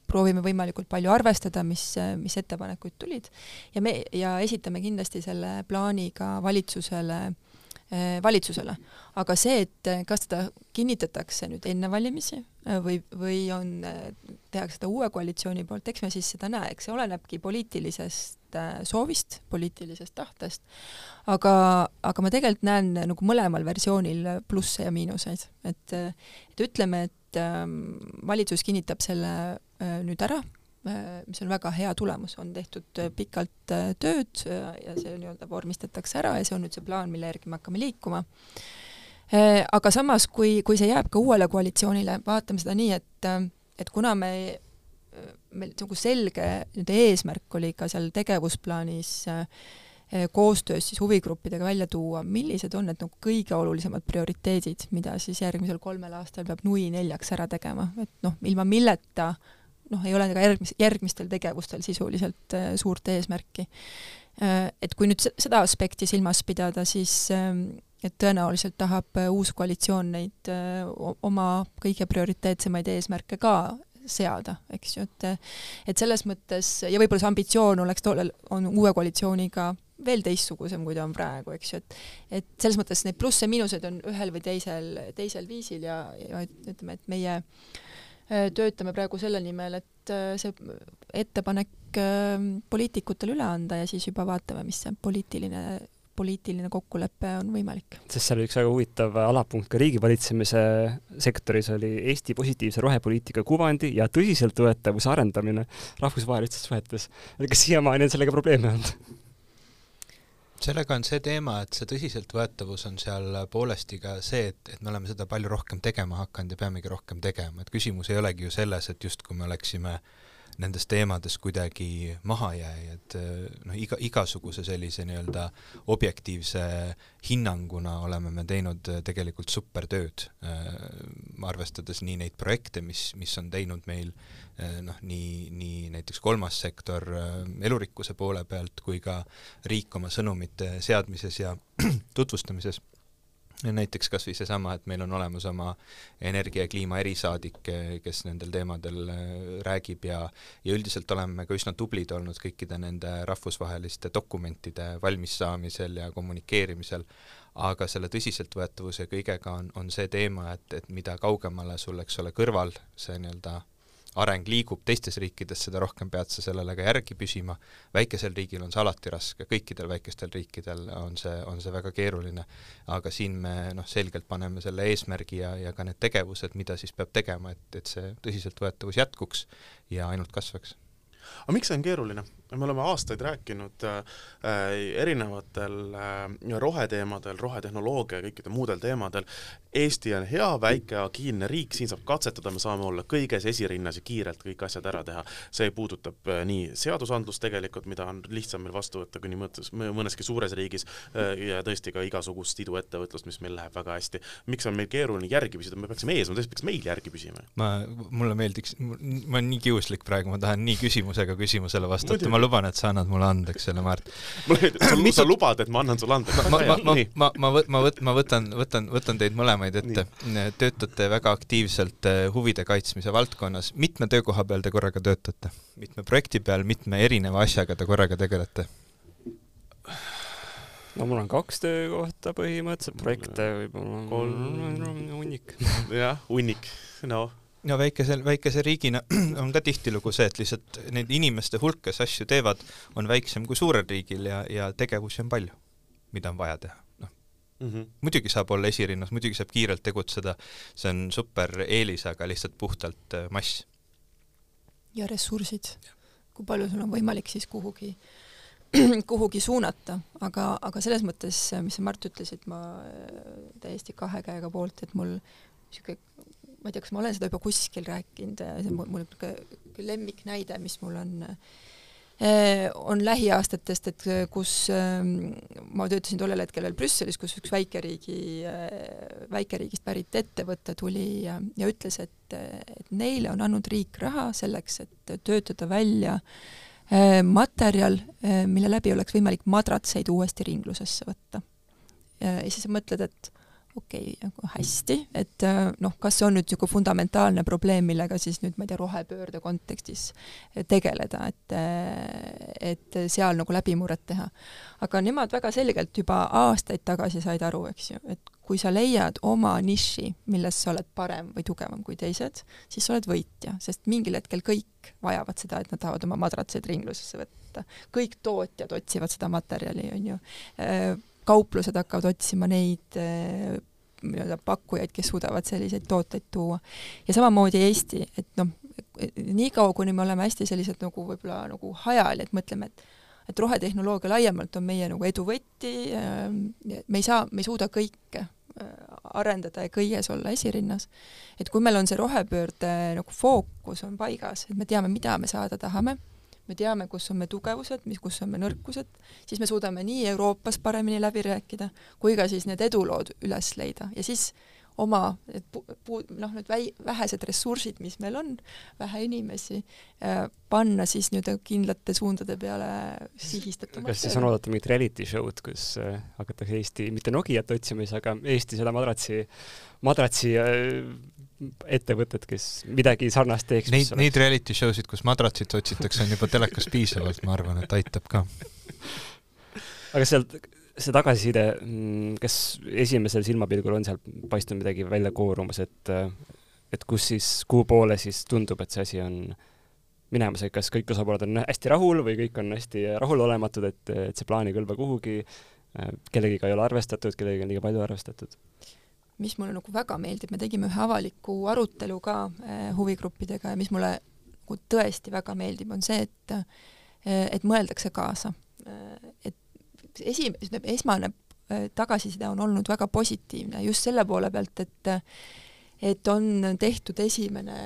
proovime võimalikult palju arvestada, mis, mis ettepanekuid tulid. Ja me, ja esitame kindlasti selle plaani ka valitsusele Eh, valitsusele. aga see, et eh, kas teda kinnitatakse nüüd enne valimisi eh, või, või on, tehakse seda uue koalitsiooni poolt, eks me siis seda näe, eks see olenebki poliitilisest soovist, poliitilisest tahtest, aga, aga ma tegelikult näen nagu mõlemal versioonil plusse ja miinuseid, et et ütleme, et ähm, valitsus kinnitab selle nüüd ära, Äh, mis on väga hea tulemus, on tehtud äh, pikalt äh, tööd ja see nii-öelda vormistatakse ära ja see on nüüd see plaan, mille järgi me hakkame liikuma. aga samas, kui, kui see jääb ka uuele koalitsioonile, vaatame seda nii, et, et kuna me, meil nagu selge nii-öelda eesmärk oli ka seal tegevusplaanis koostöös siis huvigruppidega välja tuua, millised on need nagu kõige olulisemad prioriteedid, mida siis järgmisel kolmel aastal peab nui neljaks ära tegema, et noh, ilma milleta äh, noh, ei ole ka järgmis-, järgmistel tegevustel sisuliselt äh, suurt eesmärki. Äh, et kui nüüd seda aspekti silmas pidada, siis ähm, et tõenäoliselt tahab äh, uus koalitsioon neid oma kõige prioriteetsemaid eesmärke ka seada, eks ju, et et selles mõttes, ja võib-olla see ambitsioon oleks tollel, on uue koalitsiooniga veel teistsugusem, kui ta on praegu, eks ju, et et selles mõttes neid plusse-miinuseid on ühel või teisel, teisel viisil ja, ja ütleme, et meie Äh, töötame praegu selle nimel, et äh, see ettepanek äh, poliitikutele üle anda ja siis juba vaatame, mis see poliitiline poliitiline kokkulepe on võimalik. sest seal oli üks väga huvitav alapunkt ka riigivalitsemise sektoris oli Eesti positiivse rohepoliitika kuvandi ja tõsiseltvõetavuse arendamine rahvusvahelistes suhetes. kas siiamaani on sellega probleeme olnud? Sellega on see teema, et see tõsiseltvõetavus on seal poolesti ka see, et, et me oleme seda palju rohkem tegema hakanud ja peamegi rohkem tegema, et küsimus ei olegi ju selles, et justkui me oleksime nendes teemades kuidagi mahajääjad, noh, iga, igasuguse sellise nii-öelda objektiivse hinnanguna oleme me teinud tegelikult supertööd, arvestades nii neid projekte, mis, mis on teinud meil Eh, noh, nii, nii näiteks kolmas sektor eh, elurikkuse poole pealt kui ka riik oma sõnumite seadmises ja tutvustamises. näiteks kas või seesama, et meil on olemas oma energia ja kliima erisaadik, kes nendel teemadel räägib ja ja üldiselt oleme ka üsna tublid olnud kõikide nende rahvusvaheliste dokumentide valmissaamisel ja kommunikeerimisel, aga selle tõsiseltvõetavuse kõigega on, on see teema, et, et mida kaugemale sul, eks ole, kõrval see nii-öelda areng liigub teistes riikides, seda rohkem pead sa sellele ka järgi püsima, väikesel riigil on see alati raske, kõikidel väikestel riikidel on see, on see väga keeruline, aga siin me noh, selgelt paneme selle eesmärgi ja, ja ka need tegevused, mida siis peab tegema, et, et see tõsiseltvõetavus jätkuks ja ainult kasvaks. aga miks see on keeruline? Me oleme aastaid rääkinud äh, erinevatel äh, roheteemadel, rohetehnoloogia ja kõikidel muudel teemadel. Eesti on hea, väike, agiilne riik, siin saab katsetada, me saame olla kõiges esirinnas ja kiirelt kõik asjad ära teha. see puudutab äh, nii seadusandlust tegelikult, mida on lihtsam meil vastu võtta kui nii mõttes, mõneski suures riigis äh, ja tõesti ka igasugust iduettevõtlust, mis meil läheb väga hästi. miks on meil keeruline järgi püsida, me peaksime ees, tõesti peaks meil järgi püsima. ma, mulle meeldiks, ma olen nii kiuslik praegu, ma tahan nii küsimusega küsimusele vastata, ma luban, et sa annad mulle andeks selle, Mart. Mitu... sa lubad, et ma annan sulle andeks? ma, ma, ma, ma, ma, võt-, ma võt-, ma võtan, võtan, võtan teid mõlemaid ette. töötate väga aktiivselt eh, huvide kaitsmise valdkonnas. mitme töökoha peal te korraga töötate? mitme projekti peal, mitme erineva asjaga te korraga tegelete? no mul on kaks töökohta põhimõtteliselt, projekte võib-olla kolm, hunnik. jah, hunnik, noh no väikesel, väikese riigina on ka tihtilugu see, et lihtsalt neid inimeste hulk, kes asju teevad, on väiksem kui suurel riigil ja, ja tegevusi on palju, mida on vaja teha, noh. Mm -hmm.. muidugi saab olla esirinnas, muidugi saab kiirelt tegutseda, see on super eelis, aga lihtsalt puhtalt äh, mass. ja ressursid, kui palju sul on võimalik siis kuhugi kuhugi suunata, aga, aga selles mõttes, mis sa, Mart, ütlesid, ma äh, täiesti kahe käega poolt, et mul niisugune ma ei tea, kas ma olen seda juba kuskil rääkinud, see on mul niisugune lemmiknäide, mis mul on eh, on lähiaastatest, et kus ehm, ma töötasin tollel hetkel veel Brüsselis, kus üks väikeriigi, väikeriigist pärit ettevõte tuli ja, ja ütles, et, et neile on andnud riik raha selleks, et töötada välja materjal, mille läbi oleks võimalik madratseid uuesti ringlusesse võtta. ja siis mõtled, et okei okay,, nagu hästi, et äh, noh, kas see on nüüd niisugune fundamentaalne probleem, millega siis nüüd ma ei tea, rohepöörde kontekstis tegeleda, et et seal nagu läbimurret teha. aga nemad väga selgelt juba aastaid tagasi said aru, eks ju, et kui sa leiad oma niši, milles sa oled parem või tugevam kui teised, siis sa oled võitja, sest mingil hetkel kõik vajavad seda, et nad tahavad oma madratseid ringlusesse võtta. kõik tootjad otsivad seda materjali, on ju kauplused hakkavad otsima neid nii-öelda pakkujaid, kes suudavad selliseid tooteid tuua. ja samamoodi Eesti, et noh, niikaua, kuni me oleme hästi sellised nagu võib-olla nagu hajal, et mõtleme, et et rohetehnoloogia laiemalt on meie nagu edu võti, me ei saa, me ei suuda kõike eh, arendada ja kõiges olla esirinnas. et kui meil on see rohepöörde nagu fookus on paigas, et me teame, mida me saada tahame me teame, kus on me tugevused, mis, kus on me nõrkused, siis me suudame nii Euroopas paremini läbi rääkida, kui ka siis need edulood üles leida ja siis oma need pu-, pu-, noh, need väi-, vähesed ressursid, mis meil on, vähe inimesi äh,, panna siis nii-öelda kindlate suundade peale sihistatumalt. kas siis on oodata mingit reality show'd, kus äh, hakatakse Eesti, mitte Nokiat otsima siis, aga Eesti seda madratsi, madratsi äh, ettevõtet, kes midagi sarnast teeks. Neid, neid reality show sid, kus madratsit otsitakse, on juba telekas piisavalt, ma arvan, et aitab ka. aga sealt, see tagasiside, mm, kas esimesel silmapilgul on seal paistnud midagi välja koorumas, et et kus siis, kuhu poole siis tundub, et see asi on minemas, et kas kõik osapooled on hästi rahul või kõik on hästi rahulolematud, et, et see plaan ei kõlba kuhugi, kellegiga ei ole arvestatud, kellegagi on liiga palju arvestatud? Mis mulle nagu väga meeldib, me tegime ühe avaliku arutelu ka eh, huvigruppidega ja mis mulle nagu tõesti väga meeldib, on see, et eh, et mõeldakse kaasa. Eh, et esi-, esmane tagasiside on olnud väga positiivne just selle poole pealt, et et on tehtud esimene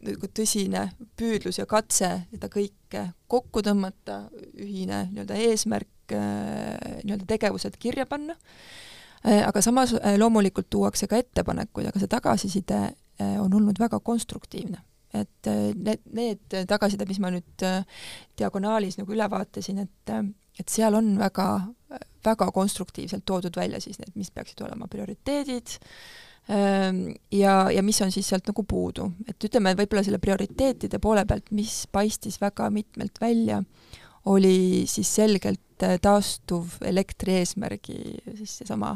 nagu tõsine püüdlus ja katse seda kõike kokku tõmmata, ühine nii-öelda eesmärk, nii-öelda tegevused kirja panna Äh, aga samas äh, loomulikult tuuakse ka ettepanekuid, aga see tagasiside äh, on olnud väga konstruktiivne. et need, need tagasisided, mis ma nüüd diagonaalis nagu üle vaatasin, et, et seal on väga, väga konstruktiivselt toodud välja siis need, mis peaksid olema prioriteedid, ähm, ja, ja mis on siis sealt nagu puudu. et ütleme, võib-olla selle prioriteetide poole pealt, mis paistis väga mitmelt välja, oli siis selgelt taastuv elektri eesmärgi, siis seesama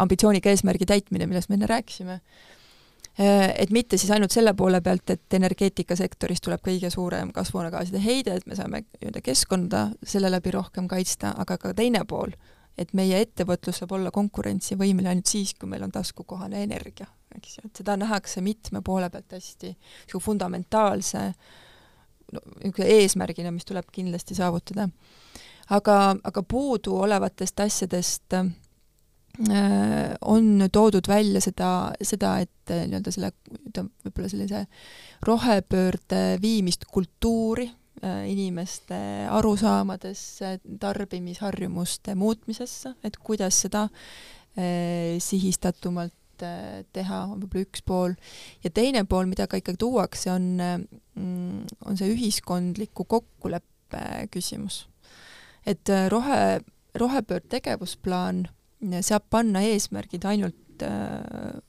ambitsioonika eesmärgi täitmine, millest me enne rääkisime. Et mitte siis ainult selle poole pealt, et energeetikasektoris tuleb kõige suurem kasvuhoonegaaside heide, et me saame nii-öelda keskkonda selle läbi rohkem kaitsta, aga ka teine pool, et meie ettevõtlus saab olla konkurentsivõimeline ainult siis, kui meil on taskukohane energia, eks ju, et seda nähakse mitme poole pealt hästi fundamentaalse äh, no, eesmärgina, mis tuleb kindlasti saavutada. Aga, aga puuduolevatest asjadest äh, on toodud välja seda, seda, et äh, nii-öelda selle, võib-olla sellise rohepöörde viimist kultuuri äh, inimeste arusaamadesse, tarbimisharjumuste muutmisesse, et kuidas seda äh, sihistatumalt äh, teha, on võib-olla üks pool. ja teine pool, mida ka ikkagi tuuakse, on äh, Mm, on see ühiskondliku kokkuleppe küsimus. Et äh, rohe, rohepöörd tegevusplaan saab panna eesmärgid ainult äh,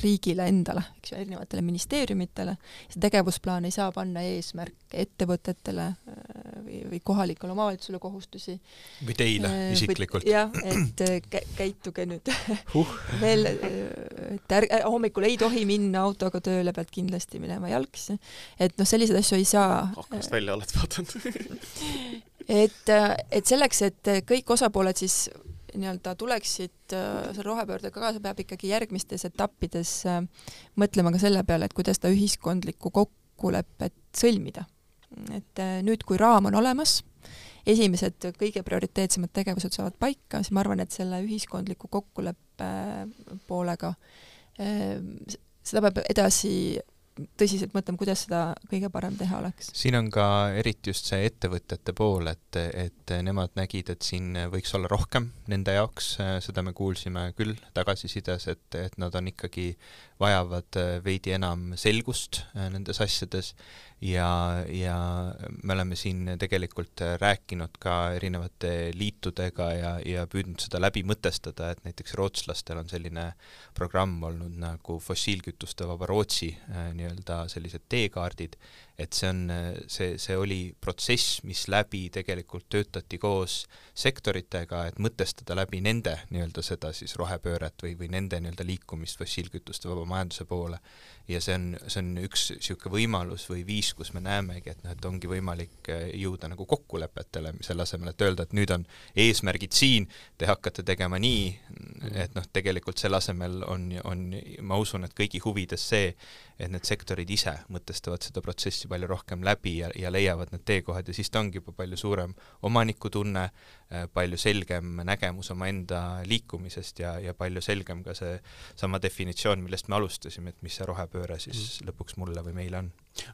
riigile endale, eks ju, erinevatele ministeeriumitele, see tegevusplaan ei saa panna eesmärke ettevõtetele äh, või, või kohalikule omavalitsusele kohustusi. või teile äh, isiklikult. jah, et kä käituge nüüd huh. veel, et ärge, hommikul ei tohi minna autoga tööle, pead kindlasti minema jalgsi. et noh, selliseid asju ei saa. aknast välja oled vaadanud et, et selleks, et kõik osapooled siis nii-öelda tuleksid äh, selle rohepöördega kaasa, peab ikkagi järgmistes etappides äh, mõtlema ka selle peale, et kuidas seda ühiskondlikku kokkulepet sõlmida. et äh, nüüd, kui raam on olemas, esimesed kõige prioriteetsemad tegevused saavad paika, siis ma arvan, et selle ühiskondliku kokkuleppe poolega seda peab edasi tõsiselt mõtlema, kuidas seda kõige parem teha oleks. siin on ka eriti just see ettevõtete pool, et, et nemad nägid, et siin võiks olla rohkem nende jaoks, seda me kuulsime küll tagasisides, et, et nad on ikkagi, vajavad veidi enam selgust nendes asjades ja, ja me oleme siin tegelikult rääkinud ka erinevate liitudega ja, ja püüdnud seda läbi mõtestada, et näiteks rootslastel on selline programm olnud nagu fossiilkütuste vaba Rootsi äh, nii-öelda sellised teekaardid, et see on, see, see oli protsess, mis läbi tegelikult töötati koos sektoritega, et mõtestada läbi nende nii-öelda seda siis rohepööret või, või nende nii-öelda liikumist fossiilkütuste vaba majanduse poole. ja see on, see on üks niisugune võimalus või viis, kus me näemegi, et noh, et ongi võimalik eh, jõuda nagu kokkulepetele, selle asemel, et öelda, et nüüd on eesmärgid siin, te hakkate tegema nii, et noh, tegelikult selle asemel on, on, ma usun, et kõigi huvides see, et need sektorid ise mõtestavad seda protsessi palju rohkem läbi ja, ja leiavad need teekohad ja siis ta ongi juba palju suurem omanikutunne, palju selgem nägemus omaenda liikumisest ja, ja palju selgem ka see sama definitsioon, millest me alustasime, et mis see rohepööre siis mm. lõpuks mulle või meile on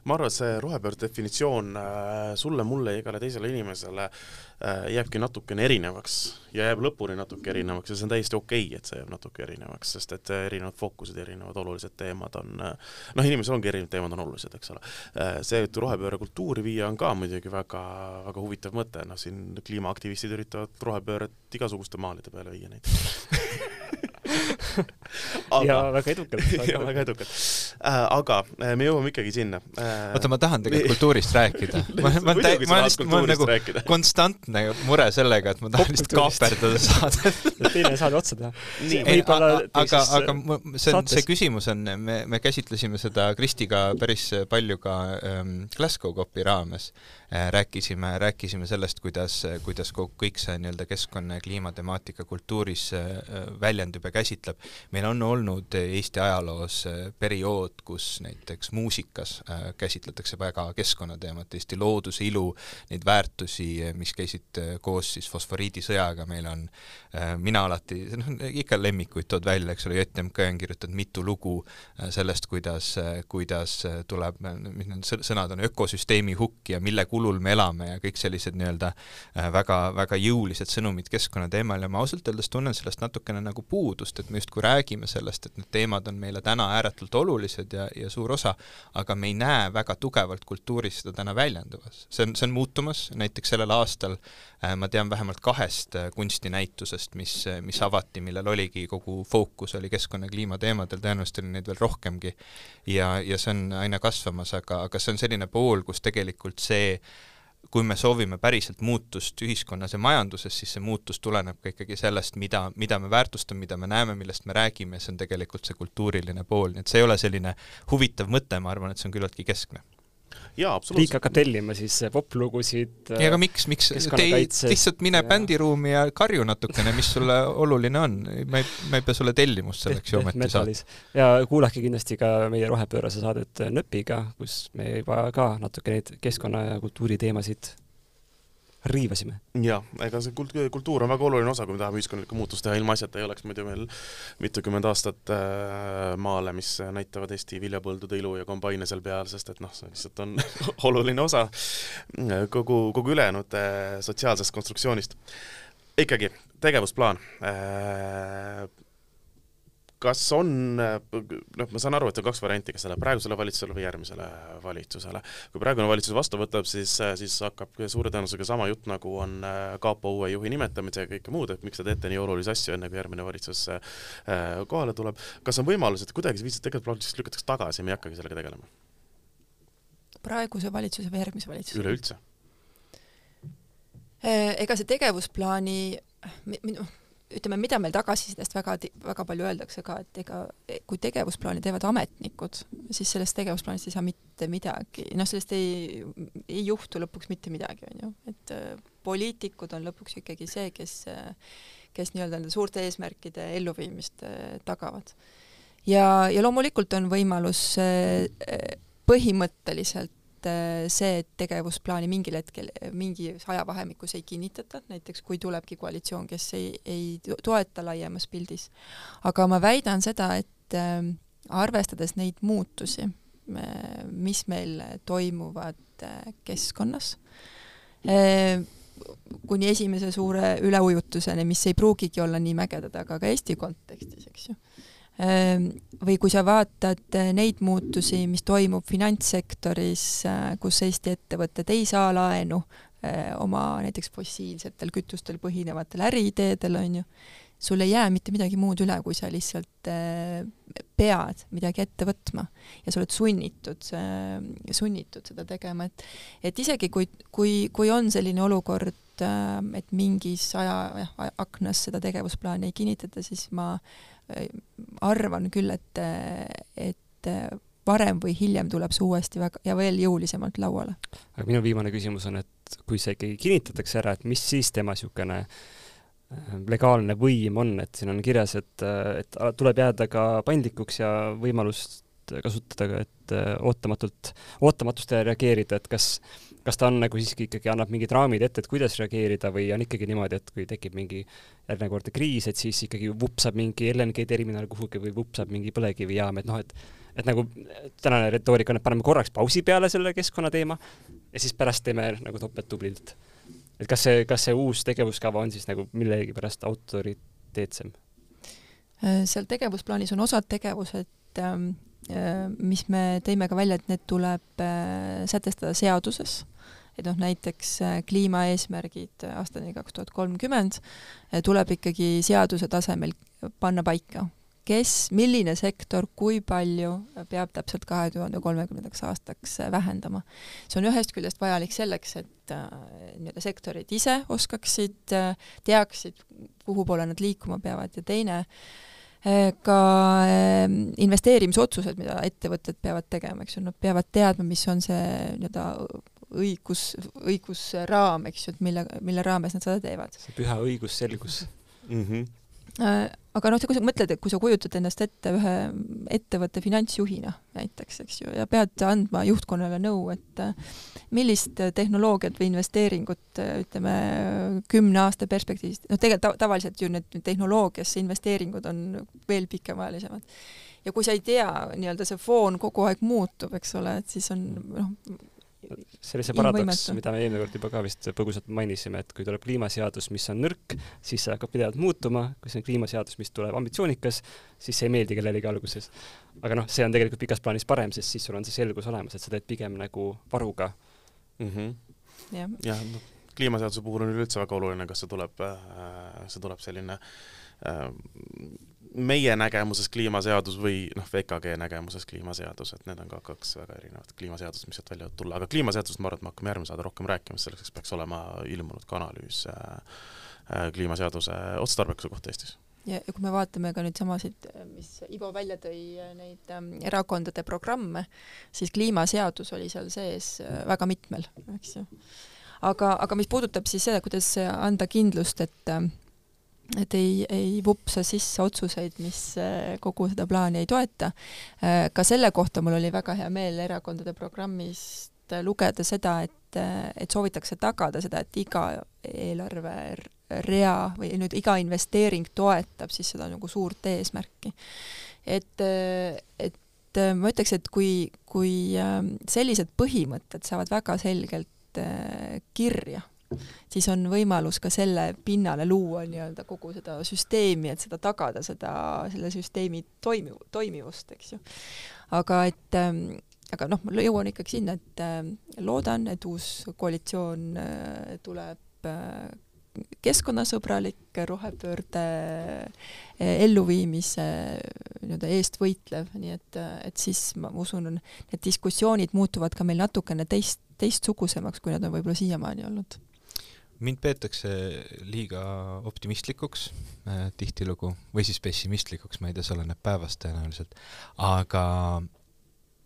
ma arvan, et see rohepöörde definitsioon äh, sulle, mulle ja igale teisele inimesele äh, jääbki natukene erinevaks ja jääb lõpuni natuke erinevaks ja see on täiesti okei okay,, et see jääb natuke erinevaks, sest et äh, erinevad fookused, erinevad olulised teemad on noh, inimesel ongi erinevad teemad on olulised, eks ole. see, et rohepööre kultuuri viia, on ka muidugi väga, väga huvitav mõte, noh siin kliimaaktivistid üritavad rohepööret igasuguste maalide peale viia näiteks aga... ja väga edukalt. ja väga edukalt äh,. aga äh, me jõuame ikkagi sinna äh,. oota, ma tahan tegelikult kultuurist rääkida. ma, ma, ma, ma lihtsalt, mul on nagu rääkida. konstantne mure sellega, et ma tahan lihtsalt kaaperdada saadet teine saade otsa teha. aga, aga, aga see on, see küsimus on, me, me käsitlesime seda Kristiga päris palju ka ähm, Glasgow COP-i raames äh,. Rääkisime, rääkisime sellest, kuidas, kuidas kõik see nii-öelda keskkonna ja kliimatemaatika kultuuris äh, väljendub ja käsitleb. meil on olnud Eesti ajaloos äh, periood, kus näiteks muusikas äh, käsitletakse väga keskkonnateemat, Eesti looduse ilu, neid väärtusi, mis käisid äh, koos siis fosforiidisõjaga, meil on, mina alati, noh, ikka lemmikuid tood välja, eks ole, JMK on kirjutanud mitu lugu sellest, kuidas, kuidas tuleb, mis need sõnad on, ökosüsteemi hukk ja mille kulul me elame ja kõik sellised nii-öelda väga, väga jõulised sõnumid keskkonna teemal ja ma ausalt öeldes tunnen sellest natukene nagu puudust, et me justkui räägime sellest, et need teemad on meile täna ääretult olulised ja, ja suur osa, aga me ei näe väga tugevalt kultuuris seda täna väljendumas. see on, see on muutumas, näiteks sellel aastal äh, ma tean vähemalt kahest äh, kunstinäitusest, mis, mis avati, millel oligi kogu fookus oli keskkonna ja kliima teemadel, tõenäoliselt oli neid veel rohkemgi. ja, ja see on aina kasvamas, aga, aga see on selline pool, kus tegelikult see kui me soovime päriselt muutust ühiskonnas ja majanduses, siis see muutus tuleneb ka ikkagi sellest, mida, mida me väärtustame, mida me näeme, millest me räägime, see on tegelikult see kultuuriline pool, nii et see ei ole selline huvitav mõte, ma arvan, et see on küllaltki keskne. Riik hakkab tellima siis äh, poplugusid. ja aga miks, miks, tee lihtsalt mine ja... bändiruumi ja karju natukene, mis sulle oluline on. ma ei, ma ei pea sulle tellimust selleks ju ometi saama. ja kuulake kindlasti ka meie rohepöörase saadet Nööpiga, kus me juba ka natuke neid keskkonna ja kultuuri teemasid riivasime. jah, ega see kult-, kultuur on väga oluline osa, kui me tahame ühiskonnalikku muutust teha, ilma asjata ei oleks muidu meil mitukümmend aastat äh, maale, mis näitavad Eesti viljapõldude ilu ja kombaine seal peal, sest et noh, see lihtsalt on oluline osa kogu, kogu ülejäänud äh, sotsiaalsest konstruktsioonist. ikkagi, tegevusplaan äh, kas on, noh, ma saan aru, et on kaks varianti, kas läheb praegusele valitsusele või järgmisele valitsusele. kui praegune valitsus vastu võtab, siis, siis hakkab suure tõenäosusega sama jutt, nagu on äh, kapo uue juhi nimetamise ja kõike muud, et miks te teete nii olulisi asju, enne kui järgmine valitsus äh, kohale tuleb. kas on võimalus, et kuidagi see viis tegelikult plaanist lükatakse tagasi ja me ei hakkagi sellega tegelema? praeguse valitsuse või järgmise valitsuse? üleüldse? Äh, ega see tegevusplaani, minu ütleme, mida meil tagasisidest väga, väga palju öeldakse ka, et ega kui tegevusplaani teevad ametnikud, siis sellest tegevusplaanist ei saa mitte midagi, noh, sellest ei, ei juhtu lõpuks mitte midagi, on ju, et äh, poliitikud on lõpuks ikkagi see, kes, kes nii-öelda nende suurte eesmärkide elluviimist äh, tagavad. ja, ja loomulikult on võimalus äh, põhimõtteliselt et äh, see, et tegevusplaani mingil hetkel mingis ajavahemikus ei kinnitata, näiteks kui tulebki koalitsioon, kes ei, ei toeta laiemas pildis. aga ma väidan seda, et äh, arvestades neid muutusi, mis meil toimuvad äh, keskkonnas, kuni esimese suure üleujutuseni, mis ei pruugigi olla nii mägedad, aga ka Eesti kontekstis, eks ju või kui sa vaatad äh, neid muutusi, mis toimub finantssektoris, äh, kus Eesti ettevõtted ei saa laenu äh, oma näiteks fossiilsetel kütustel põhinevatel äriideedel, on ju, sul ei jää mitte midagi muud üle, kui sa lihtsalt pead midagi ette võtma. Ja sa oled sunnitud, sunnitud seda tegema, et et isegi kui, kui, kui on selline olukord, et mingis aja, aknas seda tegevusplaani ei kinnitata, siis ma Äh, arvan küll, et, et varem või hiljem tuleb see uuesti väga ja veel jõulisemalt lauale. aga minu viimane küsimus on, et kui see ikkagi kinnitatakse ära, et mis siis tema niisugune äh, legaalne võim on, et siin on kirjas, et, et tuleb jääda ka paindlikuks ja võimalust kasutada, et äh, ootamatult, ootamatustele reageerida, et kas kas ta on nagu siiski ikkagi annab mingid raamid ette, et kuidas reageerida või on ikkagi niimoodi, et kui tekib mingi järjekordne kriis, et siis ikkagi vupsab mingi LNG terminal kuhugi või vupsab mingi põlevkivijaam, et noh, et et nagu tänane retoorika on, et paneme korraks pausi peale selle keskkonnateema ja siis pärast teeme nagu topelttublilt. et kas see, kas see uus tegevuskava on siis nagu millegipärast autoriteetsem? seal tegevusplaanis on osad tegevused ähm, äh, mis me tõime ka välja, et need tuleb äh, sätestada seaduses et noh, näiteks äh, kliimaeesmärgid aastani kaks tuhat kolmkümmend äh, tuleb ikkagi seaduse tasemel panna paika, kes, milline sektor, kui palju peab täpselt kahe tuhande kolmekümnendaks aastaks äh, vähendama. see on ühest küljest vajalik selleks, et nii-öelda sektorid ise oskaksid, teaksid, kuhu poole nad liikuma peavad ja teine, ka investeerimisotsused, mida ettevõtted peavad tegema, eks ju, nad peavad teadma, mis on see nii-öelda õigus, õigusraam, eks ju, et mille, mille raames nad seda teevad. see püha õigusselgus mm. -hmm. aga noh, kui sa mõtled, et kui sa kujutad ennast ette ühe ettevõtte finantsjuhina näiteks, eks ju, ja pead andma juhtkonnale nõu, et äh, millist tehnoloogiat või investeeringut äh, ütleme, kümne aasta perspektiivis, noh tegelikult tavaliselt ju need tehnoloogiasse investeeringud on veel pikemaajalisemad ja kui sa ei tea, nii-öelda see foon kogu aeg muutub, eks ole, et siis on noh, see oli see paradoks, mida me eelmine kord juba ka vist põgusalt mainisime, et kui tuleb kliimaseadus, mis on nõrk, siis see hakkab pidevalt muutuma, kui see on kliimaseadus, mis tuleb ambitsioonikas, siis see ei meeldi kellelegi alguses. aga noh, see on tegelikult pikas plaanis parem, sest siis sul on see selgus olemas, et sa teed pigem nagu varuga mm. -hmm. jah ja, no, kliimaseaduse puhul on üleüldse väga oluline, kas see tuleb äh,, see tuleb selline äh, meie nägemuses kliimaseadus või noh, VKG nägemuses kliimaseadus, et need on ka kaks väga erinevat kliimaseadust, mis sealt välja võivad tulla, aga kliimaseadusest ma arvan, et me hakkame järgmine saade rohkem rääkima, selleks peaks olema ilmunud ka analüüs äh, äh, kliimaseaduse otstarbekuse kohta Eestis ja, ja kui me vaatame ka nüüd samasid, mis Ivo välja tõi, neid ähm, erakondade programme, siis kliimaseadus oli seal sees äh, väga mitmel, eks ju. aga, aga mis puudutab siis seda, kuidas anda kindlust, et äh, et ei, ei vupsa sisse otsuseid, mis äh, kogu seda plaani ei toeta. Äh, ka selle kohta mul oli väga hea meel erakondade programmist lugeda seda, et, äh, et soovitakse tagada seda, et iga eelarverea või nüüd iga investeering toetab siis seda nagu suurt eesmärki. et, et ma ütleks, et kui, kui sellised põhimõtted saavad väga selgelt kirja siis on võimalus ka selle pinnale luua nii-öelda kogu seda süsteemi, et seda tagada, seda, selle süsteemi toimiv, toimivust, eks ju. aga et ähm, aga noh, ma jõuan ikkagi sinna, et äh, loodan, et uus koalitsioon äh, tuleb äh, keskkonnasõbralik, rohepöörde elluviimise nii-öelda eest võitlev, nii et, et siis ma usun, need diskussioonid muutuvad ka meil natukene teist, teistsugusemaks, kui nad on võib-olla siiamaani olnud mind peetakse liiga optimistlikuks äh, tihtilugu või siis pessimistlikuks, ma ei tea, see oleneb päevast tõenäoliselt, aga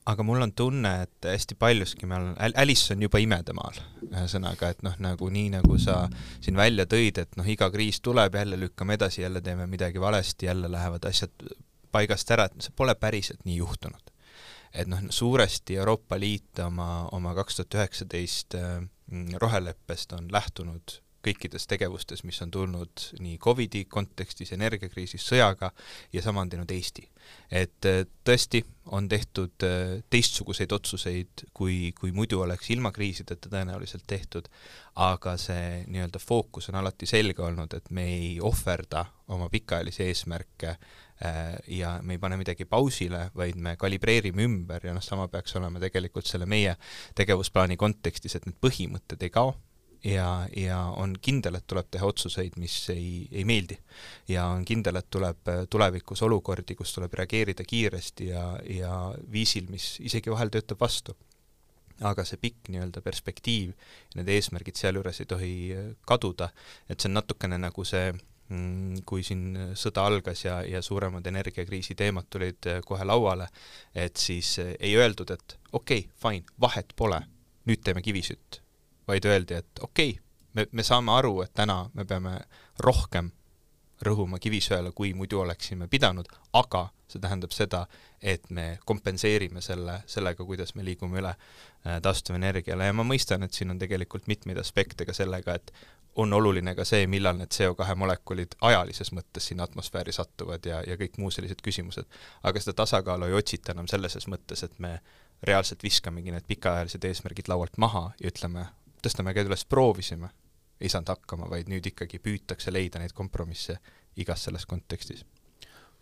aga mul on tunne, et hästi paljuski me oleme, Alice on juba imedemaal, ühesõnaga, et noh, nagu nii, nagu sa siin välja tõid, et noh, iga kriis tuleb, jälle lükkame edasi, jälle teeme midagi valesti, jälle lähevad asjad paigast ära, et see pole päriselt nii juhtunud. et noh, suuresti Euroopa Liit oma, oma kaks tuhat üheksateist äh, roheleppest on lähtunud kõikides tegevustes, mis on tulnud nii Covidi kontekstis, energiakriisis, sõjaga ja sama on teinud Eesti. et äh, tõesti on tehtud äh, teistsuguseid otsuseid, kui, kui muidu oleks ilma kriisideta tõenäoliselt tehtud, aga see nii-öelda fookus on alati selge olnud, et me ei ohverda oma pikaajalisi eesmärke äh, ja me ei pane midagi pausile, vaid me kalibreerime ümber ja noh, sama peaks olema tegelikult selle meie tegevusplaani kontekstis, et need põhimõtted ei kao ja, ja on kindel, et tuleb teha otsuseid, mis ei, ei meeldi. ja on kindel, et tuleb äh, tulevikus olukordi, kus tuleb reageerida kiiresti ja, ja viisil, mis isegi vahel töötab vastu. aga see pikk nii-öelda perspektiiv, need eesmärgid sealjuures ei tohi äh, kaduda, et see on natukene nagu see kui siin sõda algas ja, ja suuremad energiakriisi teemad tulid äh, kohe lauale, et siis ei öeldud, et okei okay,, fine, vahet pole, nüüd teeme kivisütt. Vaid öeldi, et okei okay,, me, me saame aru, et täna me peame rohkem rõhuma kivisöele, kui muidu oleksime pidanud, aga see tähendab seda, et me kompenseerime selle, sellega, kuidas me liigume üle äh, taastuvenergiale. Ja ma mõistan, et siin on tegelikult mitmeid aspekte ka sellega, et on oluline ka see, millal need CO2 molekulid ajalises mõttes sinna atmosfääri satuvad ja, ja kõik muu sellised küsimused. aga seda tasakaalu ei otsita enam selles mõttes, et me reaalselt viskamegi need pikaajalised eesmärgid laualt maha ja ütleme, tõstame käed üles, proovisime, ei saanud hakkama, vaid nüüd ikkagi püütakse leida neid kompromisse igas selles kontekstis.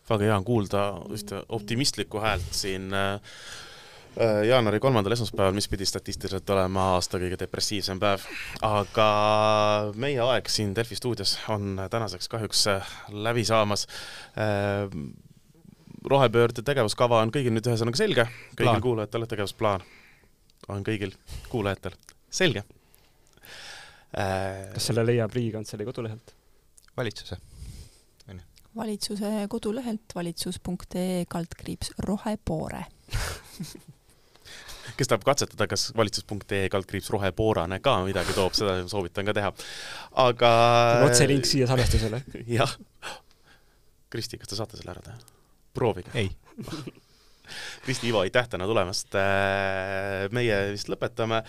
väga hea on kuulda ühte optimistlikku häält siin äh, jaanuari kolmandal esmaspäeval, mis pidi statistiliselt olema aasta kõige depressiivsem päev. aga meie aeg siin Delfi stuudios on tänaseks kahjuks äh, läbi saamas. Rohepöörde tegevuskava on kõigil nüüd ühesõnaga selge, kõigil kuulajatel tegevusplaan. On kõigil kuulajatel selge. Äh, kas selle leiab Riigikantselei kodulehelt? valitsuse, valitsuse kodulehelt valitsus.ee kaldkriips rohepoore kes tahab katsetada, kas valitsus.ee kaldkriips rohepoorane ka midagi toob, seda soovitan ka teha. aga otselink siia salvestusele. jah. Kristi, kas te saate selle ära teha? proovige. ei Kristi, Ivo, aitäh täna tulemast. Äh, meie vist lõpetame.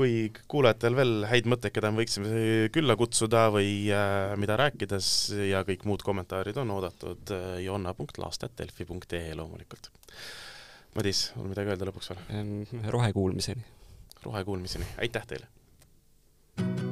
kui kuulajatel veel häid mõtteid, keda me võiksime külla kutsuda või äh, mida rääkides ja kõik muud kommentaarid on oodatud äh, jonna.laastet.delfi.ee loomulikult. Madis, on midagi öelda lõpuks veel? rohekuulmiseni. rohekuulmiseni, aitäh teile!